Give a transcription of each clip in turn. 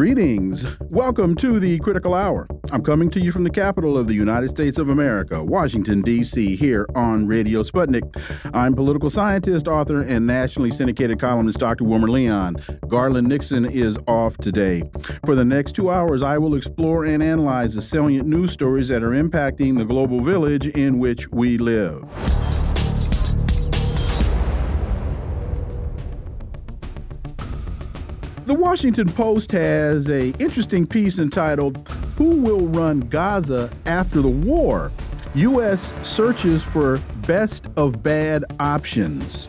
Greetings. Welcome to the Critical Hour. I'm coming to you from the capital of the United States of America, Washington, D.C., here on Radio Sputnik. I'm political scientist, author, and nationally syndicated columnist Dr. Wilmer Leon. Garland Nixon is off today. For the next two hours, I will explore and analyze the salient news stories that are impacting the global village in which we live. The Washington Post has a interesting piece entitled Who Will Run Gaza After the War? US searches for best of bad options.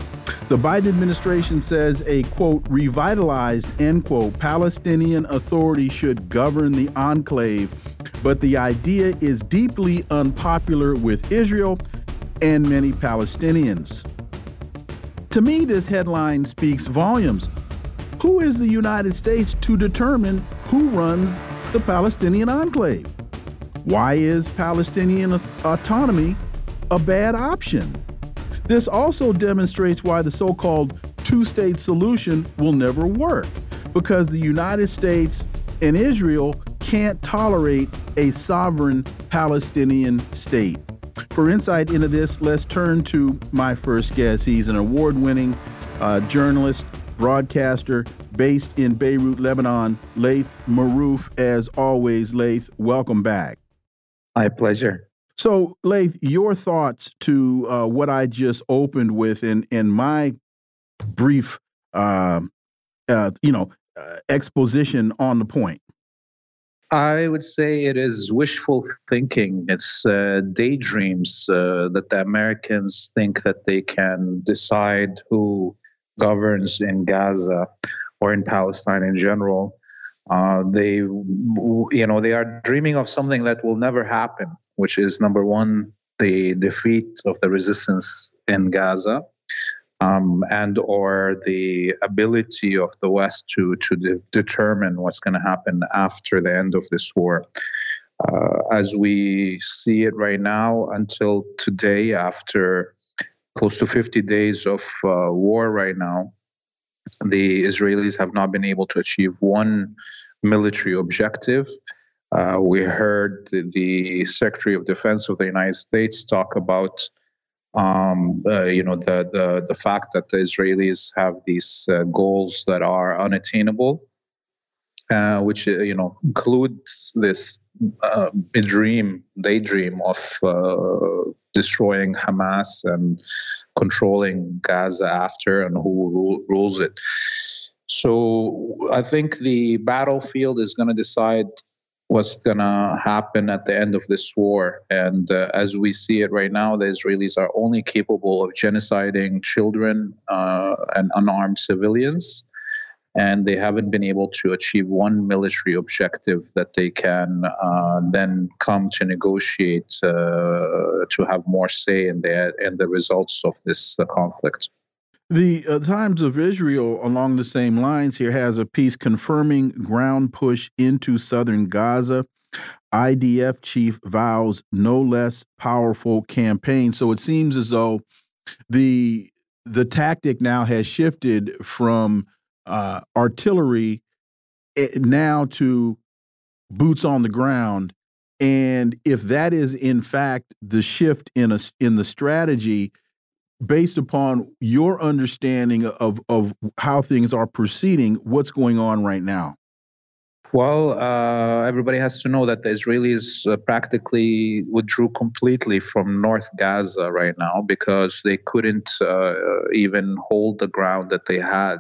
The Biden administration says a quote revitalized end quote Palestinian Authority should govern the enclave, but the idea is deeply unpopular with Israel and many Palestinians. To me, this headline speaks volumes. Who is the United States to determine who runs the Palestinian enclave? Why is Palestinian autonomy a bad option? This also demonstrates why the so called two state solution will never work, because the United States and Israel can't tolerate a sovereign Palestinian state. For insight into this, let's turn to my first guest. He's an award winning uh, journalist, broadcaster based in Beirut, Lebanon, Laith Marouf. As always, Laith, welcome back. My pleasure. So, Laith, your thoughts to uh, what I just opened with in in my brief, uh, uh, you know, uh, exposition on the point. I would say it is wishful thinking. It's uh, daydreams uh, that the Americans think that they can decide who governs in Gaza or in Palestine in general. Uh, they, you know, they are dreaming of something that will never happen, which is number one, the defeat of the resistance in Gaza, um, and or the ability of the West to to de- determine what's going to happen after the end of this war. Uh, as we see it right now, until today, after close to 50 days of uh, war right now, the Israelis have not been able to achieve one military objective. Uh, we heard the, the, Secretary of Defense of the United States talk about, um, uh, you know, the, the the fact that the Israelis have these uh, goals that are unattainable, uh, which uh, you know includes this uh, dream, daydream of destroying Hamas and controlling Gaza after and who rules it. So I think the battlefield is going to decide what's going to happen at the end of this war. And uh, as we see it right now, the Israelis are only capable of genociding children uh, and unarmed civilians and they haven't been able to achieve one military objective that they can uh, then come to negotiate uh, to have more say in the in the results of this uh, conflict. The uh, Times of Israel, along the same lines, here has a piece confirming ground push into southern Gaza. IDF chief vows no less powerful campaign. So it seems as though the the tactic now has shifted from uh, artillery eh, now to boots on the ground. And if that is in fact the shift in a in the strategy, based upon your understanding of of how things are proceeding, what's going on right now? Well, uh, everybody has to know that the Israelis uh, practically withdrew completely from North Gaza right now because they couldn't uh, even hold the ground that they had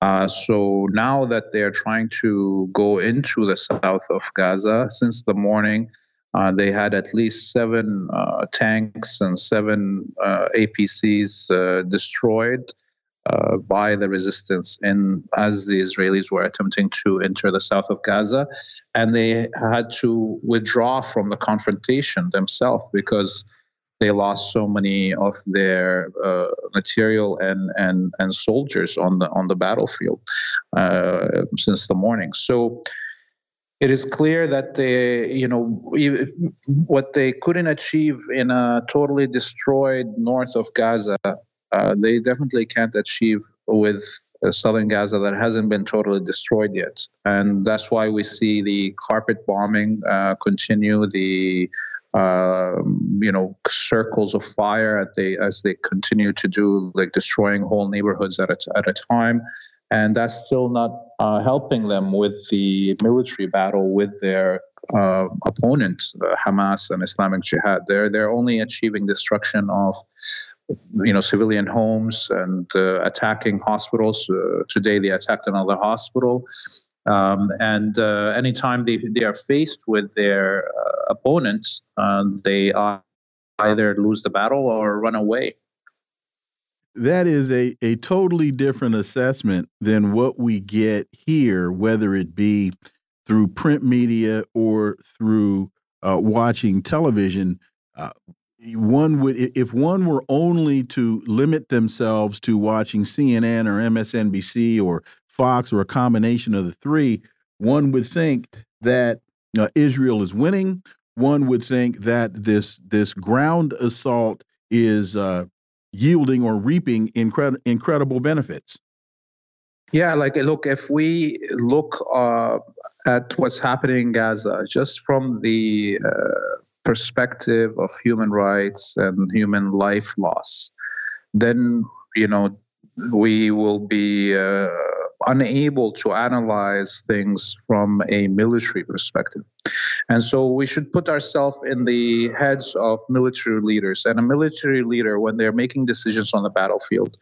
uh, so now that they're trying to go into the south of Gaza, since the morning, uh, they had at least seven uh, tanks and seven uh, APCs uh, destroyed uh, by the resistance in as the Israelis were attempting to enter the south of Gaza, and they had to withdraw from the confrontation themselves because they lost so many of their uh, material and, and and soldiers on the on the battlefield uh, since the morning. So it is clear that they, you know, what they couldn't achieve in a totally destroyed north of Gaza, uh, they definitely can't achieve with uh, southern Gaza that hasn't been totally destroyed yet. And that's why we see the carpet bombing uh, continue, the um, you know circles of fire as they as they continue to do like destroying whole neighborhoods at a, at a time. And that's still not uh, helping them with the military battle with their uh, opponent uh, Hamas and Islamic Jihad. They're they're only achieving destruction of you know civilian homes and uh, attacking hospitals. Uh, today they attacked another hospital um, and uh, anytime they, they are faced with their uh, opponents, uh, they either lose the battle or run away. That is a, a totally different assessment than what we get here, whether it be through print media or through uh, watching television. Uh, one would, if one were only to limit themselves to watching CNN or MSNBC or Fox or a combination of the three, one would think that uh, Israel is winning. One would think that this this ground assault is uh, yielding or reaping incred incredible benefits. Yeah, like look, if we look uh, at what's happening in Gaza, just from the uh, perspective of human rights and human life loss, then you know we will be uh, unable to analyze things from a military perspective. And so we should put ourselves in the heads of military leaders. And a military leader, when they're making decisions on the battlefield,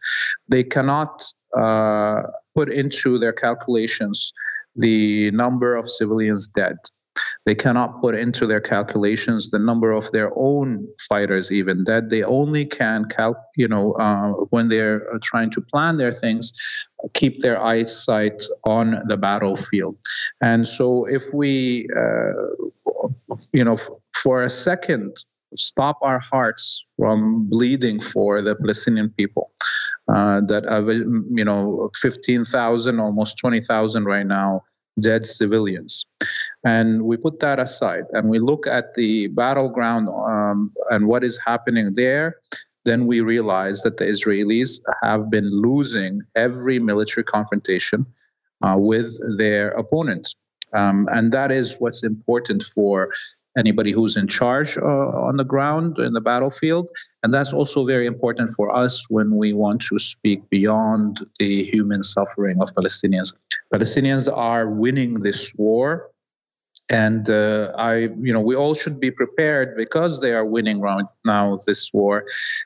they cannot uh, put into their calculations the number of civilians dead they cannot put into their calculations the number of their own fighters, even that they only can, cal- you know, uh, when they're trying to plan their things, keep their eyesight on the battlefield. And so, if we, uh, you know, for a second, stop our hearts from bleeding for the Palestinian people. Uh, that you know, 15,000, almost 20,000 right now dead civilians. And we put that aside and we look at the battleground um, and what is happening there. Then we realize that the Israelis have been losing every military confrontation uh, with their opponents. Um, and that is what's important for anybody who's in charge uh, on the ground in the battlefield. And that's also very important for us when we want to speak beyond the human suffering of Palestinians. Palestinians are winning this war. And uh, I, you know, we all should be prepared because they are winning right now this war,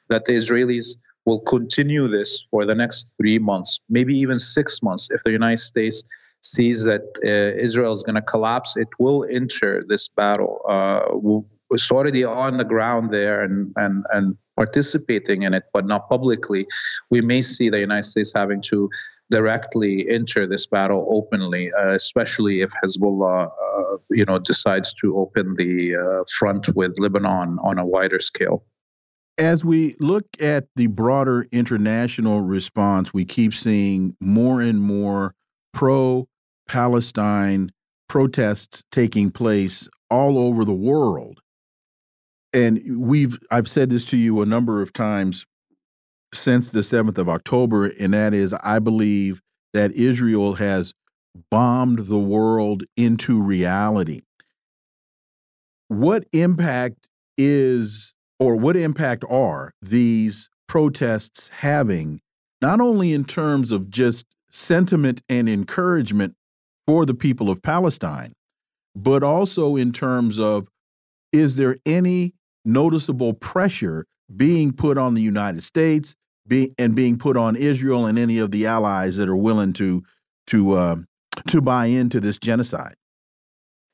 that the Israelis will continue this for the next three months, maybe even six months, if the United States sees that uh, Israel is going to collapse, it will enter this battle. Uh, it's already on the ground there and, and, and participating in it, but not publicly. We may see the United States having to directly enter this battle openly, uh, especially if Hezbollah, uh, you know, decides to open the uh, front with Lebanon on a wider scale. As we look at the broader international response, we keep seeing more and more pro Palestine protests taking place all over the world. And we've I've said this to you a number of times since the 7th of October, and that is I believe that Israel has bombed the world into reality. What impact is, or what impact are these protests having, not only in terms of just sentiment and encouragement for the people of Palestine, but also in terms of is there any noticeable pressure being put on the United States be, and being put on Israel and any of the allies that are willing to to uh, to buy into this genocide?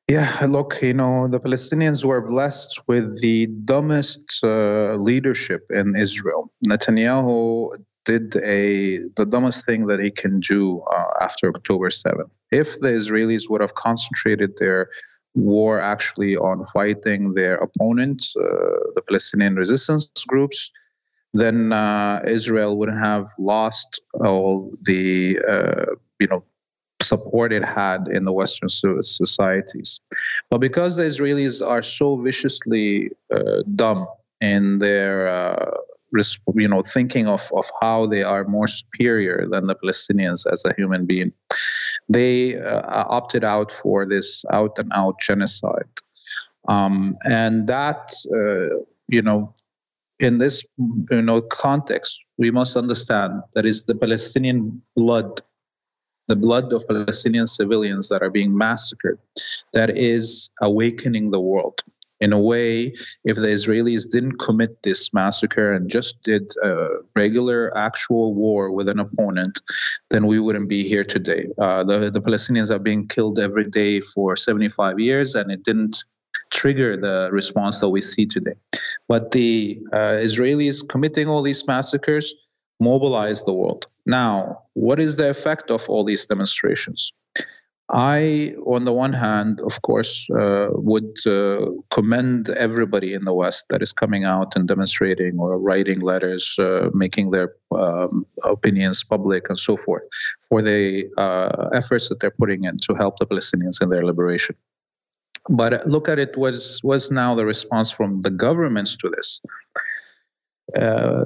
Yeah, look, you know, the Palestinians were blessed with the dumbest uh, leadership in Israel. Netanyahu did a the dumbest thing that he can do uh, after October 7th. If the Israelis would have concentrated their war actually on fighting their opponents, uh, the Palestinian resistance groups, then uh, Israel wouldn't have lost all the uh, you know support it had in the Western societies. But because the Israelis are so viciously uh, dumb in their uh, you know, thinking of, of how they are more superior than the Palestinians as a human being. They uh, opted out for this out and out genocide. Um, and that, uh, you know, in this you know context, we must understand that is the Palestinian blood, the blood of Palestinian civilians that are being massacred, that is awakening the world. In a way, if the Israelis didn't commit this massacre and just did a regular actual war with an opponent, then we wouldn't be here today. Uh, the, the Palestinians are being killed every day for 75 years, and it didn't trigger the response that we see today. But the uh, Israelis committing all these massacres mobilized the world. Now, what is the effect of all these demonstrations? I, on the one hand, of course, uh, would uh, commend everybody in the West that is coming out and demonstrating or writing letters, uh, making their um, opinions public, and so forth, for the uh, efforts that they're putting in to help the Palestinians in their liberation. But look at it. Was was now the response from the governments to this? Uh,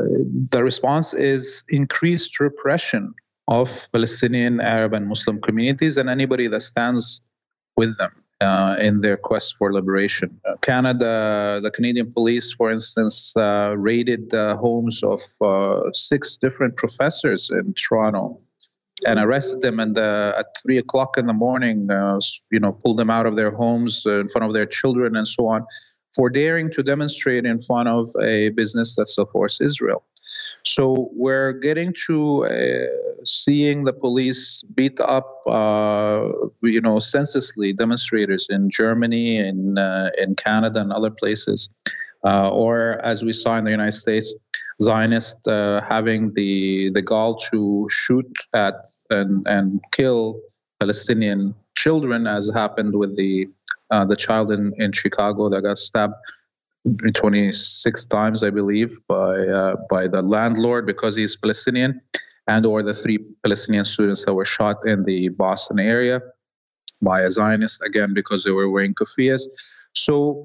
the response is increased repression of Palestinian, Arab, and Muslim communities, and anybody that stands with them uh, in their quest for liberation. Uh, Canada, the Canadian police, for instance, uh, raided the homes of uh, six different professors in Toronto and arrested them and uh, at three o'clock in the morning uh, you know pulled them out of their homes uh, in front of their children and so on for daring to demonstrate in front of a business that supports israel. So we're getting to uh, seeing the police beat up, uh, you know, senselessly demonstrators in Germany, in uh, in Canada, and other places, or as we saw in the United States, Zionists uh, having the the gall to shoot at and and kill Palestinian children, as happened with the uh, the child in, in Chicago that got stabbed 26 times, I believe, by uh, by the landlord because he's Palestinian, and or the three Palestinian students that were shot in the Boston area by a Zionist again because they were wearing kufiyas. So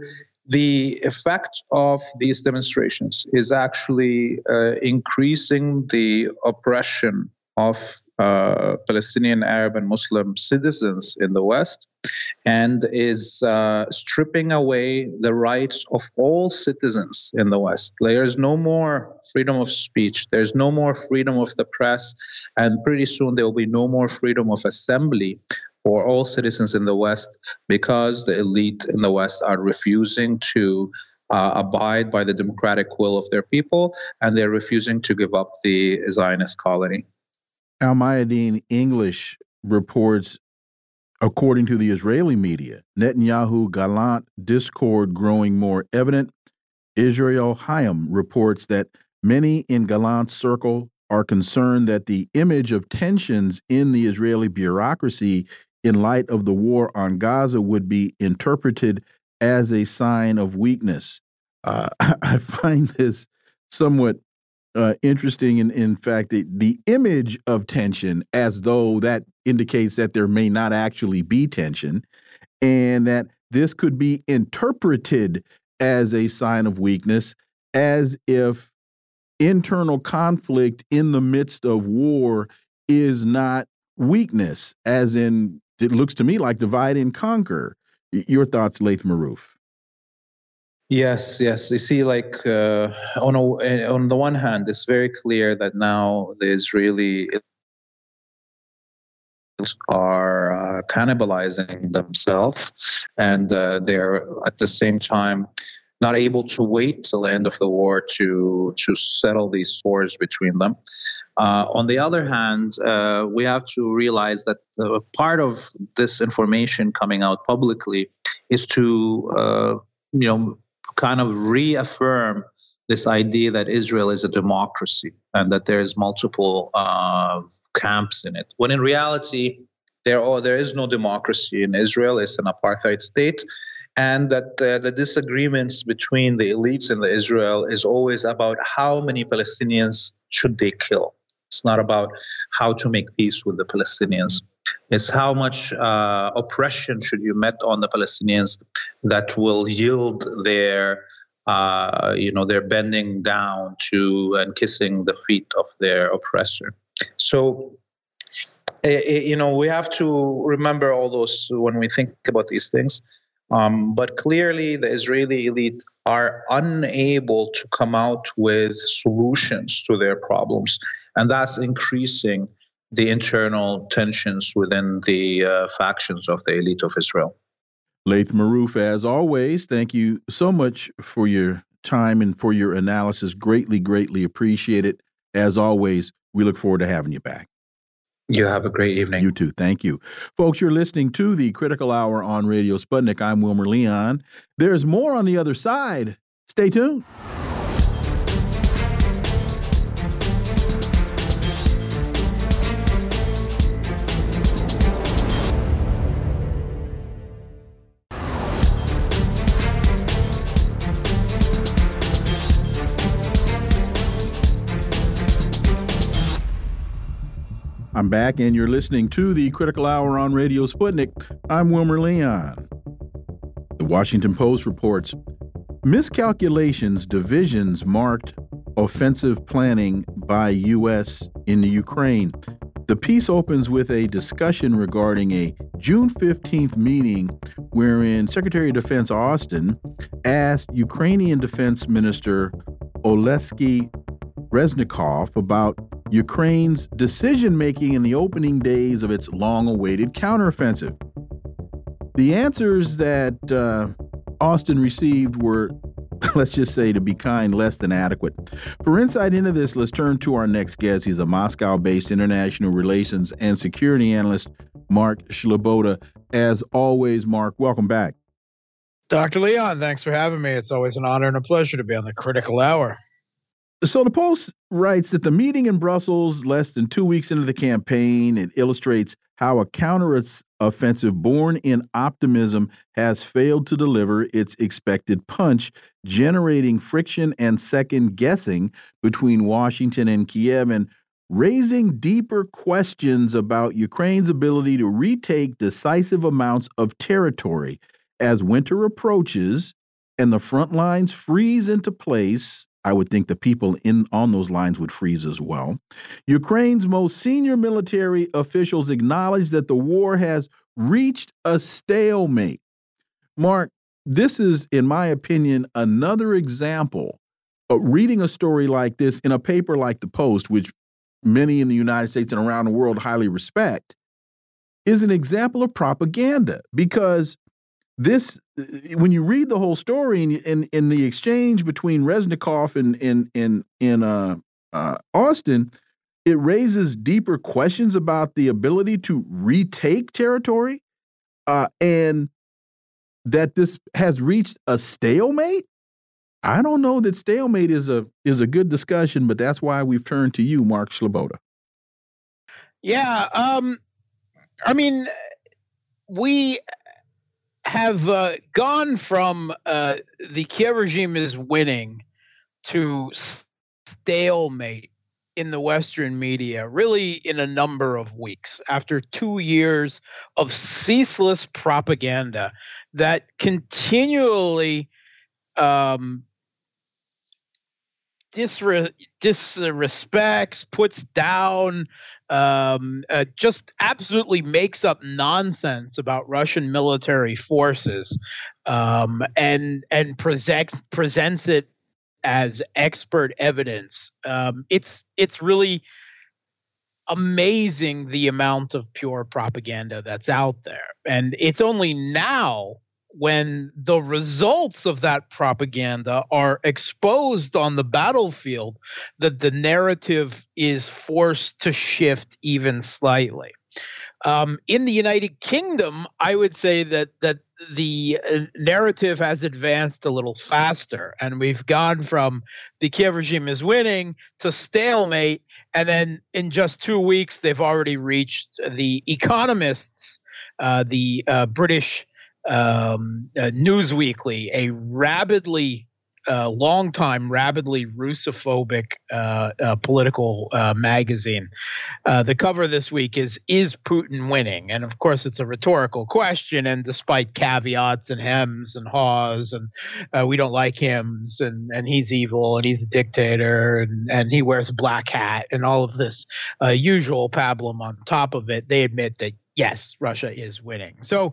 the effect of these demonstrations is actually uh, increasing the oppression of uh, Palestinian, Arab, and Muslim citizens in the West and is uh, stripping away the rights of all citizens in the West. There's no more freedom of speech, there's no more freedom of the press, and pretty soon there will be no more freedom of assembly for all citizens in the West because the elite in the West are refusing to uh, abide by the democratic will of their people and they're refusing to give up the Zionist colony. Al Mayadeen English reports, according to the Israeli media, Netanyahu Gallant discord growing more evident. Israel Hayom reports that many in Gallant's circle are concerned that the image of tensions in the Israeli bureaucracy in light of the war on Gaza would be interpreted as a sign of weakness. Uh, I find this somewhat uh, interesting. In, in fact, the, the image of tension as though that indicates that there may not actually be tension and that this could be interpreted as a sign of weakness, as if internal conflict in the midst of war is not weakness, as in it looks to me like divide and conquer. Your thoughts, Laith Marouf? Yes, yes. You see, like uh, on a, eh, on the one hand, it's very clear that now the Israeli are uh, cannibalizing themselves, and uh, they're at the same time not able to wait till the end of the war to to settle these wars between them. Uh, on the other hand, uh, we have to realize that uh, part of this information coming out publicly is to uh, you know kind of reaffirm this idea that Israel is a democracy and that there's multiple uh, camps in it. When in reality, there are, there is no democracy in Israel. It's an apartheid state and that uh, the disagreements between the elites in the Israel is always about how many Palestinians should they kill. It's not about how to make peace with the Palestinians. It's how much uh, oppression should you met on the Palestinians that will yield their uh, you know, they're bending down to and kissing the feet of their oppressor. So, you know, we have to remember all those when we think about these things. Um, but clearly, the Israeli elite are unable to come out with solutions to their problems, and that's increasing the internal tensions within the uh, factions of the elite of Israel. Laith Marouf, as always, thank you so much for your time and for your analysis. Greatly, greatly appreciate it. As always, we look forward to having you back. You have a great evening. You too. Thank you. Folks, you're listening to the Critical Hour on Radio Sputnik. I'm Wilmer Leon. There's more on the other side. Stay tuned. I'm back, and you're listening to the Critical Hour on Radio Sputnik. I'm Wilmer Leon. The Washington Post reports miscalculations, divisions marked offensive planning by U.S. in the Ukraine. The piece opens with a discussion regarding a June 15th meeting wherein Secretary of Defense Austin asked Ukrainian Defense Minister Oleksiy Reznikov about Ukraine's decision making in the opening days of its long awaited counteroffensive. The answers that uh, Austin received were, let's just say, to be kind, less than adequate. For insight into this, let's turn to our next guest. He's a Moscow based international relations and security analyst, Mark Sleboda. As always, Mark, welcome back. Dr. Leon, thanks for having me. It's always an honor and a pleasure to be on the critical hour. So the Post writes that the meeting in Brussels, less than two weeks into the campaign, it illustrates how a counteroffensive born in optimism has failed to deliver its expected punch, generating friction and second guessing between Washington and Kiev and raising deeper questions about Ukraine's ability to retake decisive amounts of territory. As winter approaches and the front lines freeze into place I would think the people in on those lines would freeze as well. Ukraine's most senior military officials acknowledge that the war has reached a stalemate. Mark, this is, in my opinion, another example of reading a story like this in a paper like the Post, which many in the United States and around the world highly respect, is an example of propaganda because this when you read the whole story in in, in the exchange between Reznikov and in in in uh, uh, Austin, it raises deeper questions about the ability to retake territory, uh, and that this has reached a stalemate. I don't know that stalemate is a is a good discussion, but that's why we've turned to you, Mark Sleboda. Yeah, um, I mean, we have uh, gone from uh, the Kiev regime is winning to stalemate in the Western media, really in a number of weeks, after two years of ceaseless propaganda that continually um, disre- disrespects, puts down, um, uh, just absolutely makes up nonsense about Russian military forces, um, and and presents presents it as expert evidence. Um, it's it's really amazing the amount of pure propaganda that's out there, and it's only now when the results of that propaganda are exposed on the battlefield that the narrative is forced to shift even slightly. Um, in the United Kingdom, I would say that that the uh, narrative has advanced a little faster, and we've gone from the Kiev regime is winning to stalemate, and then in just two weeks they've already reached the economists, uh, the uh, British um, uh, Newsweekly, a rabidly uh, longtime rabidly Russophobic uh, uh, political uh, magazine. Uh, the cover this week is "Is Putin winning?" and of course, it's a rhetorical question. And despite caveats and hems and haws, and uh, we don't like hymns, and and he's evil, and he's a dictator, and and he wears a black hat, and all of this usual pablum on top of it, they admit that yes, Russia is winning. So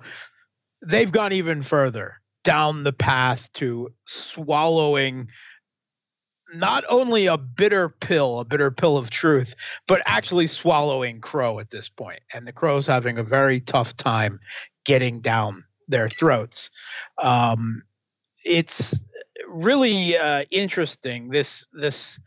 they've gone even further down the path to swallowing not only a bitter pill, a bitter pill of truth, but actually swallowing Crow at this point. And the Crow's having a very tough time getting down their throats. Um, it's really uh, interesting. This this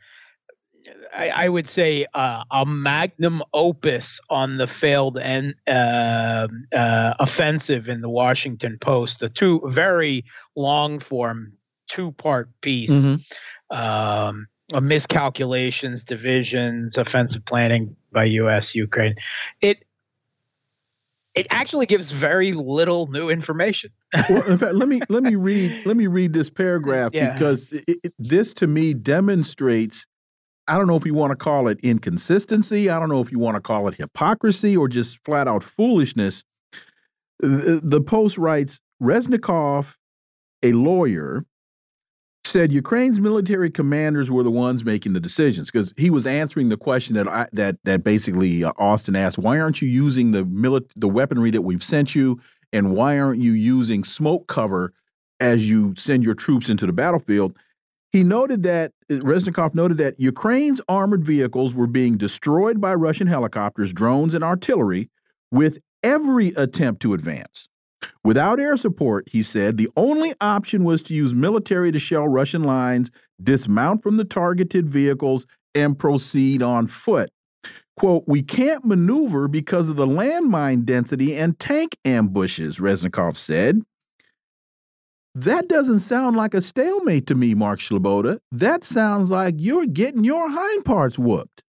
I, I would say uh, a magnum opus on the failed and uh, uh, offensive in the Washington Post, the two very long form two part piece. Mm-hmm. Um, miscalculations, divisions, offensive planning by U.S. Ukraine. It it actually gives very little new information. well, in fact, let me let me read let me read this paragraph yeah. because it, it, this to me demonstrates I don't know if you want to call it inconsistency. I don't know if you want to call it hypocrisy or just flat out foolishness. The, the Post writes Reznikov, a lawyer, said Ukraine's military commanders were the ones making the decisions because he was answering the question that I, that that basically uh, Austin asked, why aren't you using the the weaponry that we've sent you, and why aren't you using smoke cover as you send your troops into the battlefield? He noted that Reznikov noted that Ukraine's armored vehicles were being destroyed by Russian helicopters, drones, and artillery with every attempt to advance. Without air support, he said, the only option was to use military to shell Russian lines, dismount from the targeted vehicles, and proceed on foot. Quote, we can't maneuver because of the landmine density and tank ambushes, Reznikov said. That doesn't sound like a stalemate to me, Mark Sleboda. That sounds like you're getting your hind parts whooped.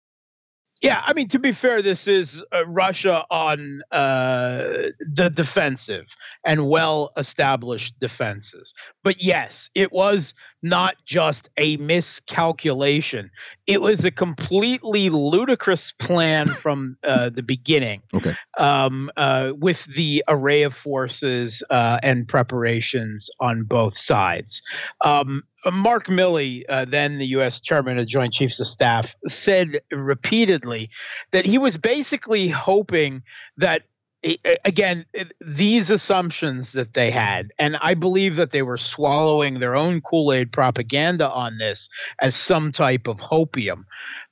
Yeah, I mean, to be fair, this is uh, Russia on uh, the defensive and well established defenses. But yes, it was not just a miscalculation, it was a completely ludicrous plan from uh, the beginning. Okay. Um, uh, with the array of forces uh, and preparations on both sides. Um, Mark Milley, uh, then the U.S. Chairman of Joint Chiefs of Staff, said repeatedly that he was basically hoping that again these assumptions that they had and i believe that they were swallowing their own kool-aid propaganda on this as some type of hopium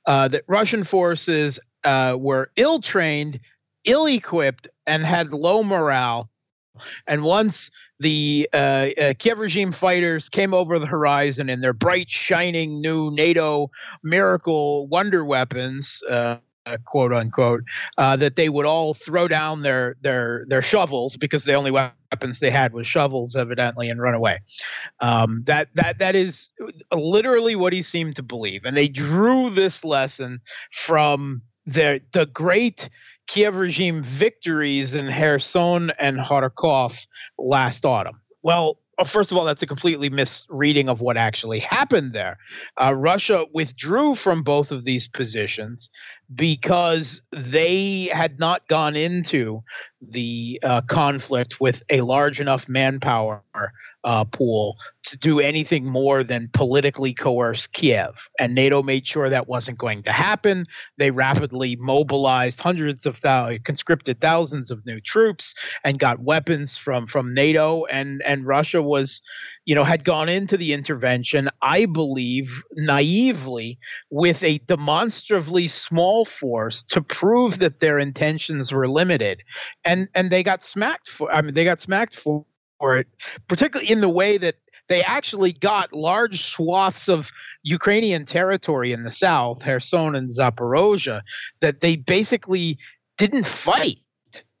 uh, that russian forces uh, were ill-trained ill-equipped and had low morale and once the uh, uh, Kiev regime fighters came over the horizon in their bright, shining new NATO miracle wonder weapons, uh, quote unquote, uh, that they would all throw down their their their shovels because the only weapons they had was shovels, evidently, and run away. Um, that that that is literally what he seemed to believe, and they drew this lesson from the the great Kiev regime victories in Kherson and Kharkov last autumn. Well, uh, first of all, that's a completely misreading of what actually happened there. Uh, Russia withdrew from both of these positions because they had not gone into the uh, conflict with a large enough manpower uh, pool to do anything more than politically coerce Kiev. And NATO made sure that wasn't going to happen. They rapidly mobilized hundreds of thousands, conscripted thousands of new troops, and got weapons from from NATO. And and Russia was, you know, had gone into the intervention, I believe, naively, with a demonstrably small force to prove that their intentions were limited, and and they got smacked for. I mean, they got smacked for for it, particularly in the way that they actually got large swaths of Ukrainian territory in the south, Kherson and Zaporozhye, that they basically didn't fight.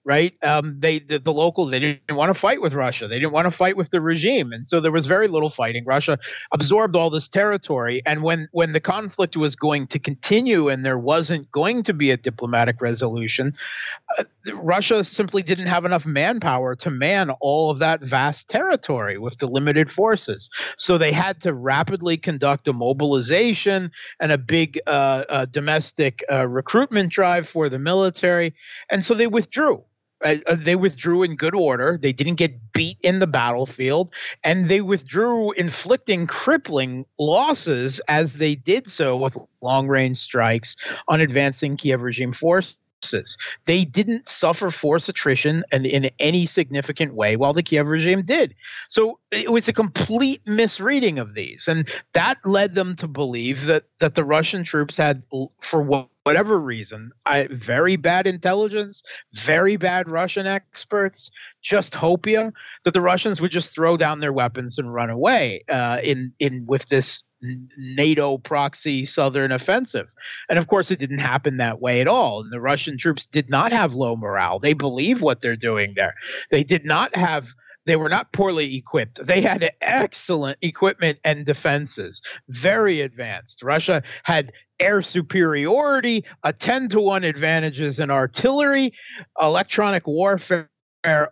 Right? Um, they the, the local they didn't want to fight with Russia. They didn't want to fight with the regime, and so there was very little fighting. Russia absorbed all this territory, and when when the conflict was going to continue and there wasn't going to be a diplomatic resolution, uh, Russia simply didn't have enough manpower to man all of that vast territory with the limited forces. So they had to rapidly conduct a mobilization and a big uh, uh, domestic uh, recruitment drive for the military, and so they withdrew. Uh, uh, they withdrew in good order. They didn't get beat in the battlefield, and they withdrew, inflicting crippling losses as they did so with long range strikes on advancing Kiev regime forces. They didn't suffer force attrition in, in any significant way, while the Kiev regime did. So it was a complete misreading of these, and that led them to believe that that the Russian troops had, for what whatever reason, I, very bad intelligence, very bad Russian experts, just hopia that the Russians would just throw down their weapons and run away uh, in in with this NATO proxy southern offensive. And of course, it didn't happen that way at all. And the Russian troops did not have low morale. They believe what they're doing there. They did not have they were not poorly equipped. They had excellent equipment and defenses, very advanced. Russia had air superiority, a 10 to 1 advantages in artillery, electronic warfare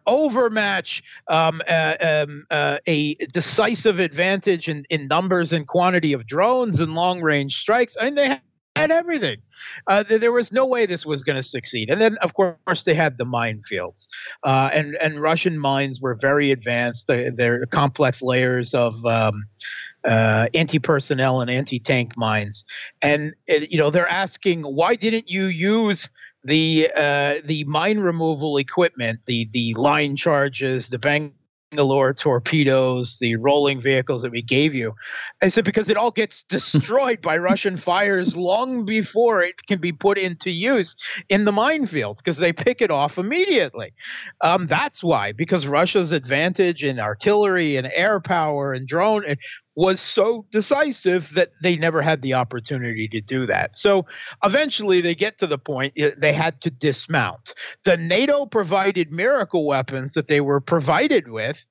overmatch, um, uh, um, uh, a decisive advantage in, in numbers and quantity of drones and long range strikes. I mean, they everything. Uh, there was no way this was going to succeed. And then, of course, they had the minefields, uh, and and Russian mines were very advanced. They're complex layers of. Um, uh, anti-personnel and anti-tank mines, and you know they're asking why didn't you use the uh, the mine removal equipment, the the line charges, the bank Bangalore torpedoes, the rolling vehicles that we gave you. I said, because it all gets destroyed by Russian fires long before it can be put into use in the minefield because they pick it off immediately. Um, that's why, because Russia's advantage in artillery and air power and drone was so decisive that they never had the opportunity to do that. So eventually they get to the point they had to dismount. The NATO provided miracle weapons that they were provided with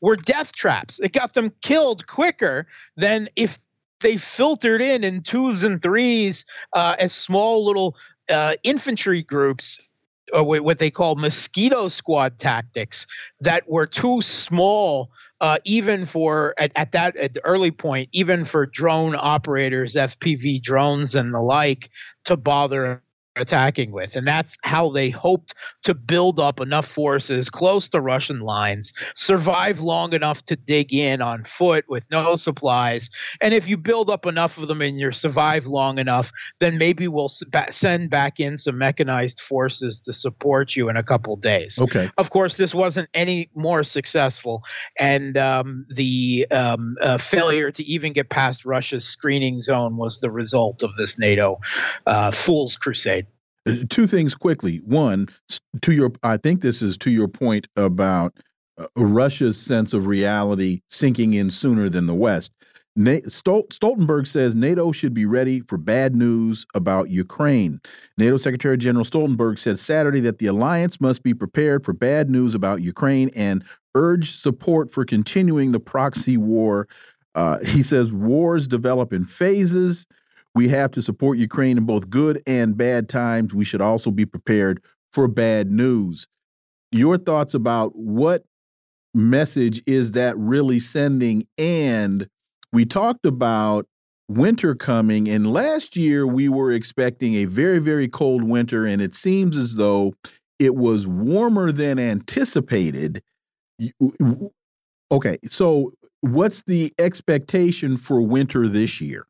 were death traps. It got them killed quicker than if they filtered in in twos and threes uh, as small little uh, infantry groups or what they call mosquito squad tactics that were too small uh, even for at, at that at the early point, even for drone operators, FPV drones and the like, to bother attacking with. And that's how they hoped to build up enough forces close to Russian lines, survive long enough to dig in on foot with no supplies. And if you build up enough of them and you survive long enough, then maybe we'll send back in some mechanized forces to support you in a couple days. Okay. Of course, this wasn't any more successful. And um, the um, uh, failure to even get past Russia's screening zone was the result of this NATO uh, fool's crusade two things quickly. One, to your, I think this is to your point about uh, Russia's sense of reality sinking in sooner than the West. Na Stoltenberg says NATO should be ready for bad news about Ukraine. NATO Secretary General Stoltenberg said Saturday that the alliance must be prepared for bad news about Ukraine and urged support for continuing the proxy war. Uh, he says wars develop in phases. We have to support Ukraine in both good and bad times. We should also be prepared for bad news. Your thoughts about what message is that really sending? And we talked about winter coming, and last year we were expecting a very, very cold winter, and it seems as though it was warmer than anticipated. Okay, so what's the expectation for winter this year?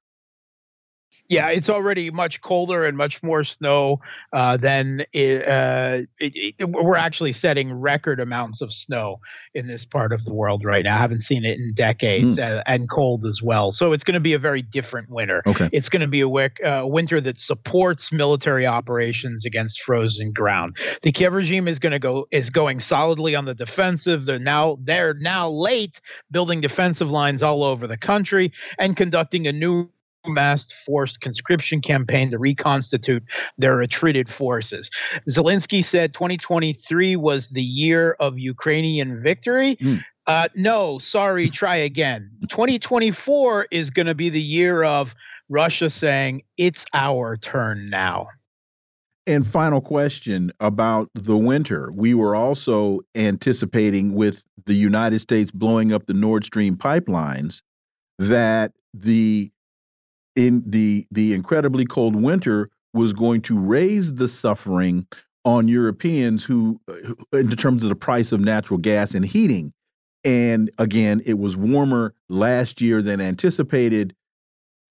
Yeah, it's already much colder and much more snow uh, than it, uh, it, it, we're actually setting record amounts of snow in this part of the world right now. I haven't seen it in decades, mm. and, and, cold as well. So it's going to be a very different winter. Okay. It's going to be a uh, winter that supports military operations against frozen ground. The Kiev regime is going to go is going solidly on the defensive. They're now they're now late building defensive lines all over the country and conducting a new mass forced conscription campaign to reconstitute their retreated forces. Zelensky said 2023 was the year of Ukrainian victory. Mm. Uh, no, sorry, try again. 2024 is going to be the year of Russia saying it's our turn now. And final question about the winter. We were also anticipating with the United States blowing up the Nord Stream pipelines that the in the the incredibly cold winter was going to raise the suffering on Europeans who, in terms of the price of natural gas and heating. And again, it was warmer last year than anticipated.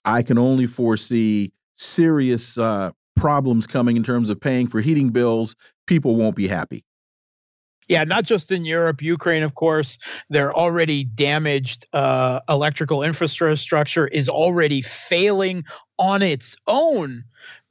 I can only foresee serious uh, problems coming in terms of paying for heating bills. People won't be happy. Yeah, not just in Europe, Ukraine, of course. Their already damaged uh, electrical infrastructure is already failing on its own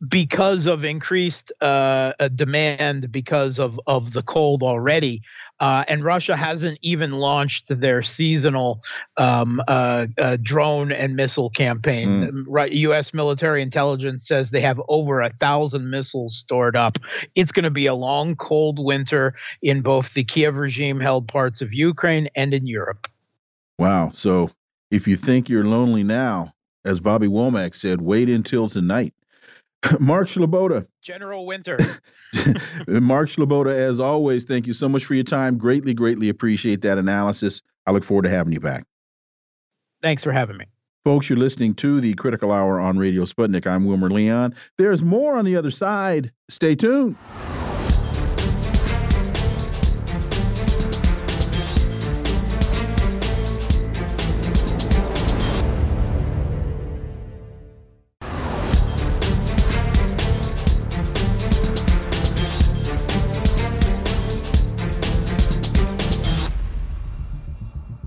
because of increased uh, uh, demand because of, of the cold already. Uh, and Russia hasn't even launched their seasonal um, uh, uh drone and missile campaign. Mm. Right, U.S. military intelligence says they have over a thousand missiles stored up. It's going to be a long, cold winter in both the Kiev regime held parts of Ukraine and in Europe. Wow. So if you think you're lonely now, as Bobby Womack said, wait until tonight. Mark Sleboda. General Winter. Mark Sleboda, as always, thank you so much for your time. Greatly, greatly appreciate that analysis. I look forward to having you back. Thanks for having me. Folks, you're listening to the Critical Hour on Radio Sputnik. I'm Wilmer Leon. There's more on the other side. Stay tuned.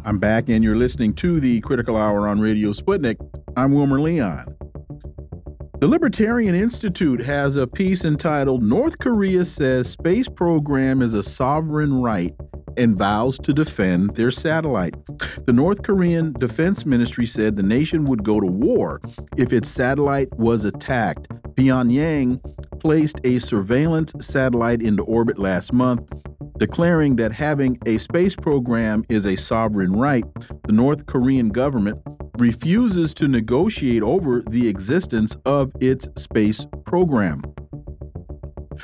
I'm back, and you're listening to the Critical Hour on Radio Sputnik. I'm Wilmer Leon. The Libertarian Institute has a piece entitled North Korea Says Space Program is a Sovereign Right and Vows to Defend Their Satellite. The North Korean Defense Ministry said the nation would go to war if its satellite was attacked. Pyongyang placed a surveillance satellite into orbit last month declaring that having a space program is a sovereign right, the North Korean government refuses to negotiate over the existence of its space program.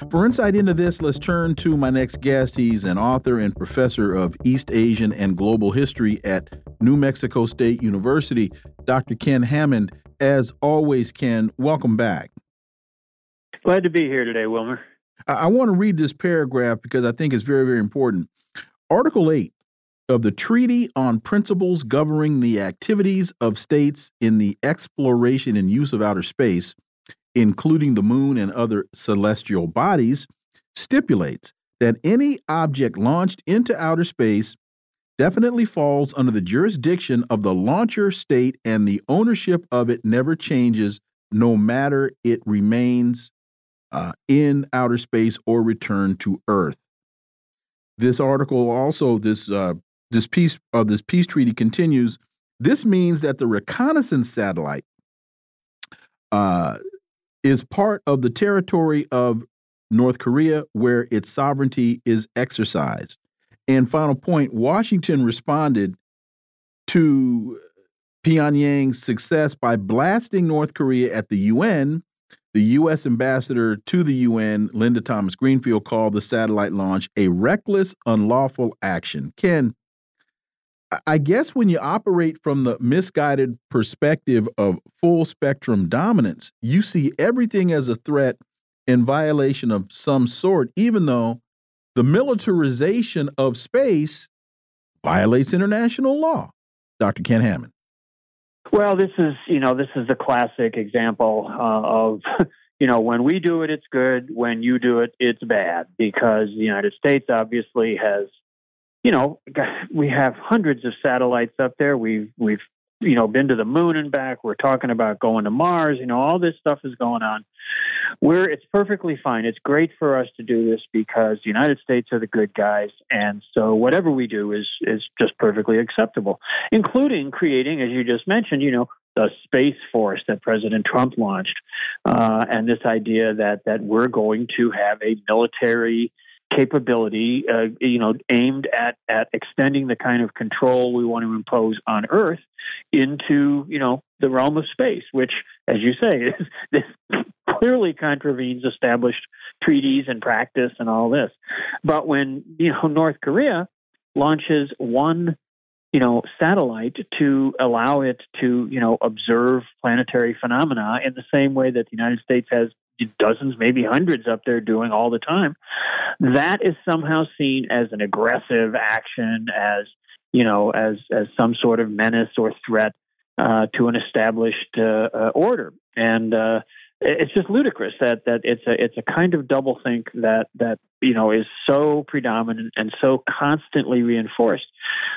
For insight into this, let's turn to my next guest. He's an author and professor of East Asian and Global History at New Mexico State University, Dr. Ken Hammond. As always, Ken, welcome back. Glad to be here today, Wilmer. I, I want to read this paragraph because I think it's very, very important. Article 8 of the Treaty on Principles Governing the Activities of States in the Exploration and Use of Outer Space, including the Moon and other celestial bodies, stipulates that any object launched into outer space definitely falls under the jurisdiction of the launcher state and the ownership of it never changes no matter it remains uh, in outer space or return to Earth. This article also this uh, this piece of this peace treaty continues. This means that the reconnaissance satellite uh, is part of the territory of North Korea, where its sovereignty is exercised. And final point: Washington responded to Pyongyang's success by blasting North Korea at the UN the U.S. ambassador to the UN, Linda Thomas Greenfield, called the satellite launch a reckless, unlawful action. Ken, I guess when you operate from the misguided perspective of full spectrum dominance, you see everything as a threat in violation of some sort, even though the militarization of space violates international law. Dr. Ken Hammond. Well, this is you know this is the classic example uh, of you know when we do it, it's good. When you do it, it's bad because the United States obviously has you know we have hundreds of satellites up there. We've we've you know been to the moon and back. We're talking about going to Mars. You know all this stuff is going on. We're it's perfectly fine. It's great for us to do this because the United States are the good guys, and so whatever we do is is just perfectly acceptable, including creating, as you just mentioned, you know, the space force that President Trump launched, uh, and this idea that that we're going to have a military capability, uh, you know, aimed at at extending the kind of control we want to impose on Earth into, you know, the realm of space, which, as you say, is, this clearly contravenes established treaties and practice and all this. But when you know North Korea launches one you know satellite to allow it to you know observe planetary phenomena in the same way that the United States has dozens, maybe hundreds up there doing all the time. That is somehow seen as an aggressive action, as you know, as as some sort of menace or threat uh, to an established uh, uh, order. And uh, it's just ludicrous that that it's a it's a kind of doublethink that that you know is so predominant and so constantly reinforced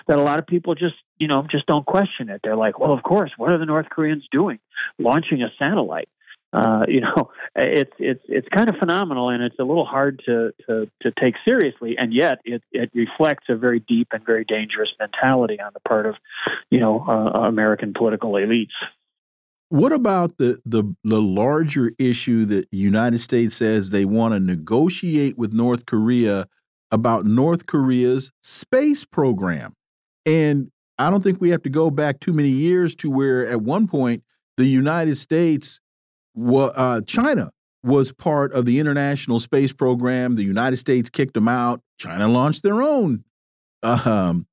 that a lot of people just you know just don't question it. They're like, well, of course, what are the North Koreans doing? Launching a satellite. Uh, you know, it's it's it's kind of phenomenal, and it's a little hard to to, to take seriously, and yet it, it reflects a very deep and very dangerous mentality on the part of, you know, uh, American political elites. What about the, the the larger issue that the United States says they want to negotiate with North Korea about North Korea's space program? And I don't think we have to go back too many years to where at one point the United States, uh, China was part of the International Space Program. The United States kicked them out. China launched their own um,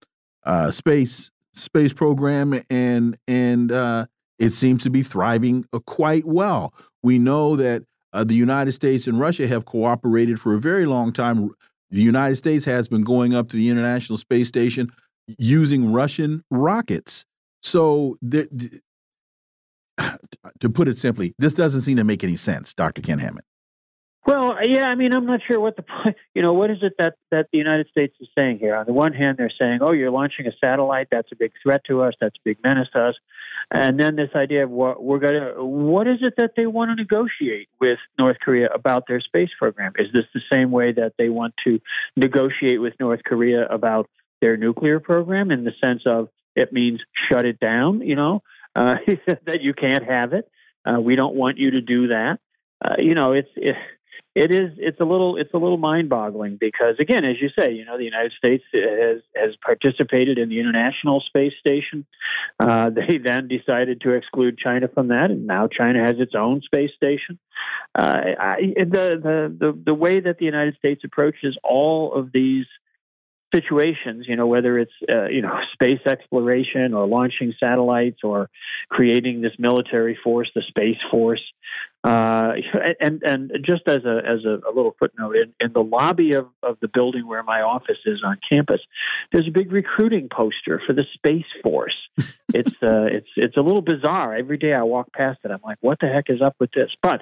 uh, space space program, and and uh, it seems to be thriving uh, quite well. We know that uh, the United States and Russia have cooperated for a very long time. The United States has been going up to the International Space Station using Russian rockets. So, the, to put it simply, this doesn't seem to make any sense, Dr. Ken Hammond. Well, uh, yeah, I mean, I'm not sure what the point. You know, what is it that that the United States is saying here? On the one hand, they're saying, "Oh, you're launching a satellite. That's a big threat to us. That's a big menace to us." And then this idea of what we're going to, what is it that they want to negotiate with North Korea about their space program? Is this the same way that they want to negotiate with North Korea about their nuclear program in the sense of it means shut it down? You know, uh, that you can't have it. Uh, we don't want you to do that. Uh, you know, it's. It, it is it's a little it's a little mind-boggling because again as you say you know the united states has has participated in the international space station uh, they then decided to exclude china from that and now china has its own space station uh, I, the, the the the way that the united states approaches all of these situations, you know, whether it's uh, you know space exploration or launching satellites or creating this military force, the space force, uh, and and just as a as a, a little footnote, in, in the lobby of, of the building where my office is on campus, there's a big recruiting poster for the space force. it's uh, it's it's a little bizarre. Every day I walk past it, I'm like, what the heck is up with this? But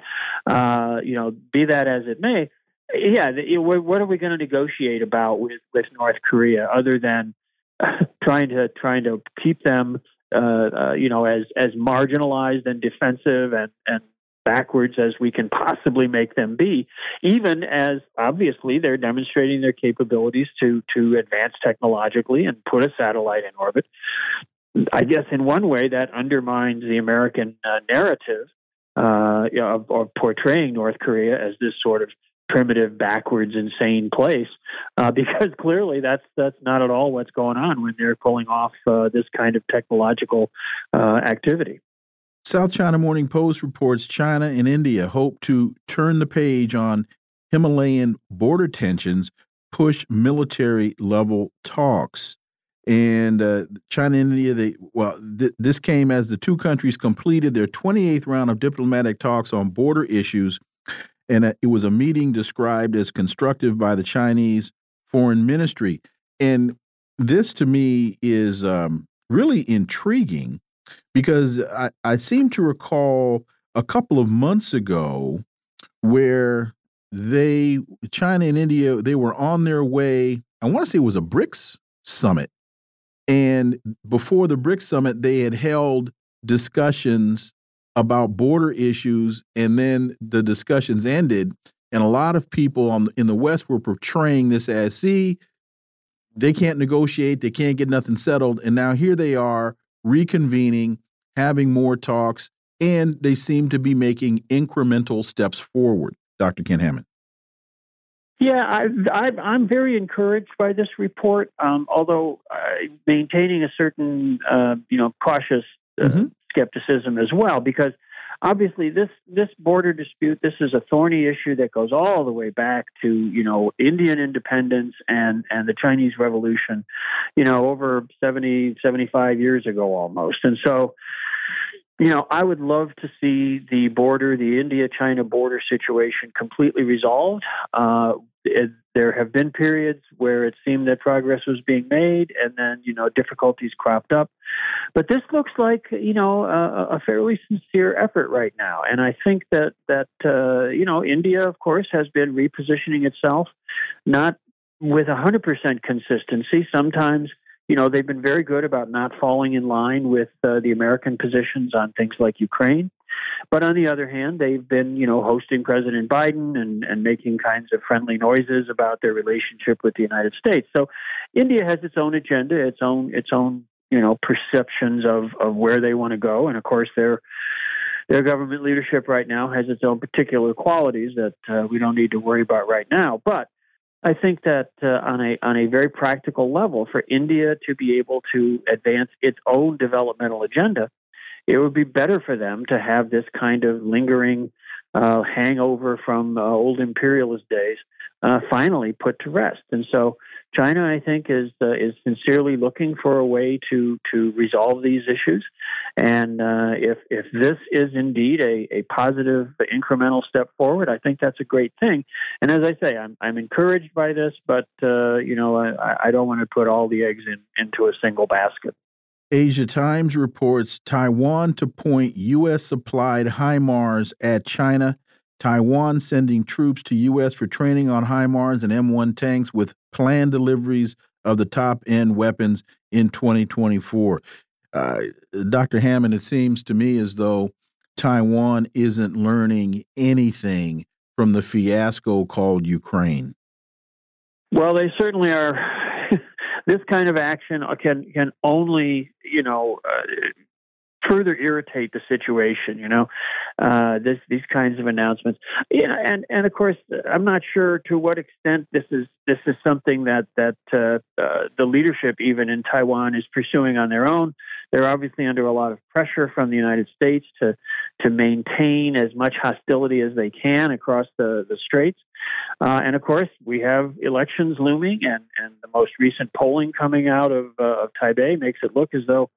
uh, you know, be that as it may yeah, what are we going to negotiate about with, with North Korea other than trying to trying to keep them, uh, uh, you know, as as marginalized and defensive and and backwards as we can possibly make them be, even as obviously they're demonstrating their capabilities to to advance technologically and put a satellite in orbit. I guess in one way that undermines the American uh, narrative uh, of, of portraying North Korea as this sort of primitive, backwards, insane place, uh, because clearly that's that's not at all what's going on when they're pulling off uh, this kind of technological uh, activity. South China Morning Post reports China and India hope to turn the page on Himalayan border tensions, push military level talks. And uh, China and India, they well, th this came as the two countries completed their 28th round of diplomatic talks on border issues and it was a meeting described as constructive by the Chinese foreign ministry. And this to me is um, really intriguing because I, I seem to recall a couple of months ago where they, China and India, they were on their way. I want to say it was a BRICS summit. And before the BRICS summit, they had held discussions about border issues, and then the discussions ended. And a lot of people on, in the West were portraying this as, see, they can't negotiate, they can't get nothing settled. And now here they are reconvening, having more talks, and they seem to be making incremental steps forward. Dr. Ken Hammond. Yeah, I, am very encouraged by this report. Um, although uh, maintaining a certain, uh, you know, cautious uh, mm -hmm. Skepticism as well, because obviously this this border dispute this is a thorny issue that goes all the way back to you know Indian independence and and the Chinese Revolution, you know, over 70 75 years ago almost, and so you know, I would love to see the border, the India China border situation completely resolved. Uh, it, there have been periods where it seemed that progress was being made and then, you know, difficulties cropped up. But this looks like, you know, a, a fairly sincere effort right now. And I think that, that uh, you know, India, of course, has been repositioning itself, not with 100% consistency. Sometimes you know, they've been very good about not falling in line with uh, the American positions on things like Ukraine. But on the other hand, they've been, you know, hosting President Biden and, and making kinds of friendly noises about their relationship with the United States. So India has its own agenda, its own its own, you know, perceptions of, of where they want to go. And of course their their government leadership right now has its own particular qualities that uh, we don't need to worry about right now. But I think that uh, on a on a very practical level, for India to be able to advance its own developmental agenda, it would be better for them to have this kind of lingering uh, hangover from uh, old imperialist days uh, finally put to rest. And so China, I think, is uh, is sincerely looking for a way to to resolve these issues. And uh, if if this is indeed a, a positive incremental step forward, I think that's a great thing. And as I say, I'm I'm encouraged by this, but uh, you know I, I don't want to put all the eggs in into a single basket. Asia Times reports Taiwan to point U.S. supplied HIMARS at China. Taiwan sending troops to U.S. for training on HIMARS and M1 tanks with planned deliveries of the top end weapons in 2024. Uh, Dr. Hammond, it seems to me as though Taiwan isn't learning anything from the fiasco called Ukraine. Well, they certainly are this kind of action can can only you know uh, further irritate the situation. You know, uh, this these kinds of announcements. Yeah, and and of course, I'm not sure to what extent this is this is something that that uh, uh, the leadership even in Taiwan is pursuing on their own. They're obviously under a lot of pressure from the United States to to maintain as much hostility as they can across the the straits. Uh, and of course, we have elections looming, and, and the most recent polling coming out of, uh, of Taipei makes it look as though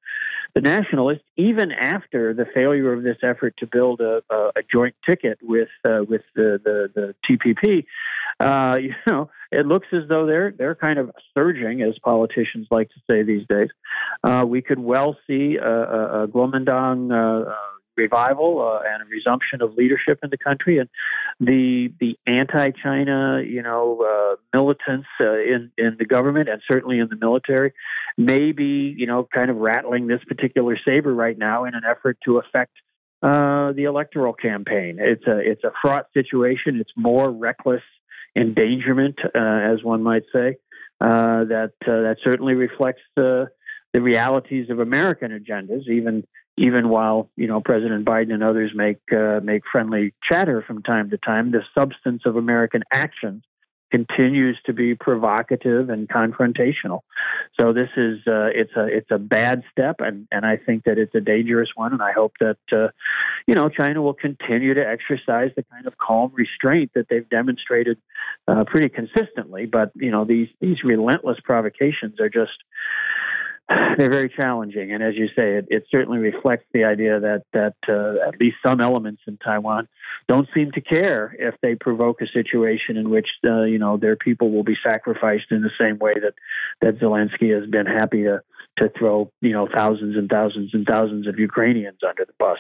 the nationalists, even after the failure of this effort to build a, a, a joint ticket with uh, with the, the, the TPP, uh, you know, it looks as though they're they're kind of surging, as politicians like to say these days. Uh, we could well see a, a, a Kuomintang uh, revival uh, and a resumption of leadership in the country, and the the anti-China, you know, uh, militants uh, in in the government and certainly in the military, may be you know kind of rattling this particular saber right now in an effort to affect uh, the electoral campaign. It's a it's a fraught situation. It's more reckless endangerment, uh, as one might say. Uh, that that certainly reflects the the realities of American agendas, even even while you know President Biden and others make uh, make friendly chatter from time to time, the substance of American action continues to be provocative and confrontational. So this is uh, it's a it's a bad step, and and I think that it's a dangerous one. And I hope that uh, you know China will continue to exercise the kind of calm restraint that they've demonstrated uh, pretty consistently. But you know these these relentless provocations are just they're very challenging, and as you say, it, it certainly reflects the idea that that uh, at least some elements in Taiwan don't seem to care if they provoke a situation in which uh, you know their people will be sacrificed in the same way that that Zelensky has been happy to to throw you know thousands and thousands and thousands of Ukrainians under the bus.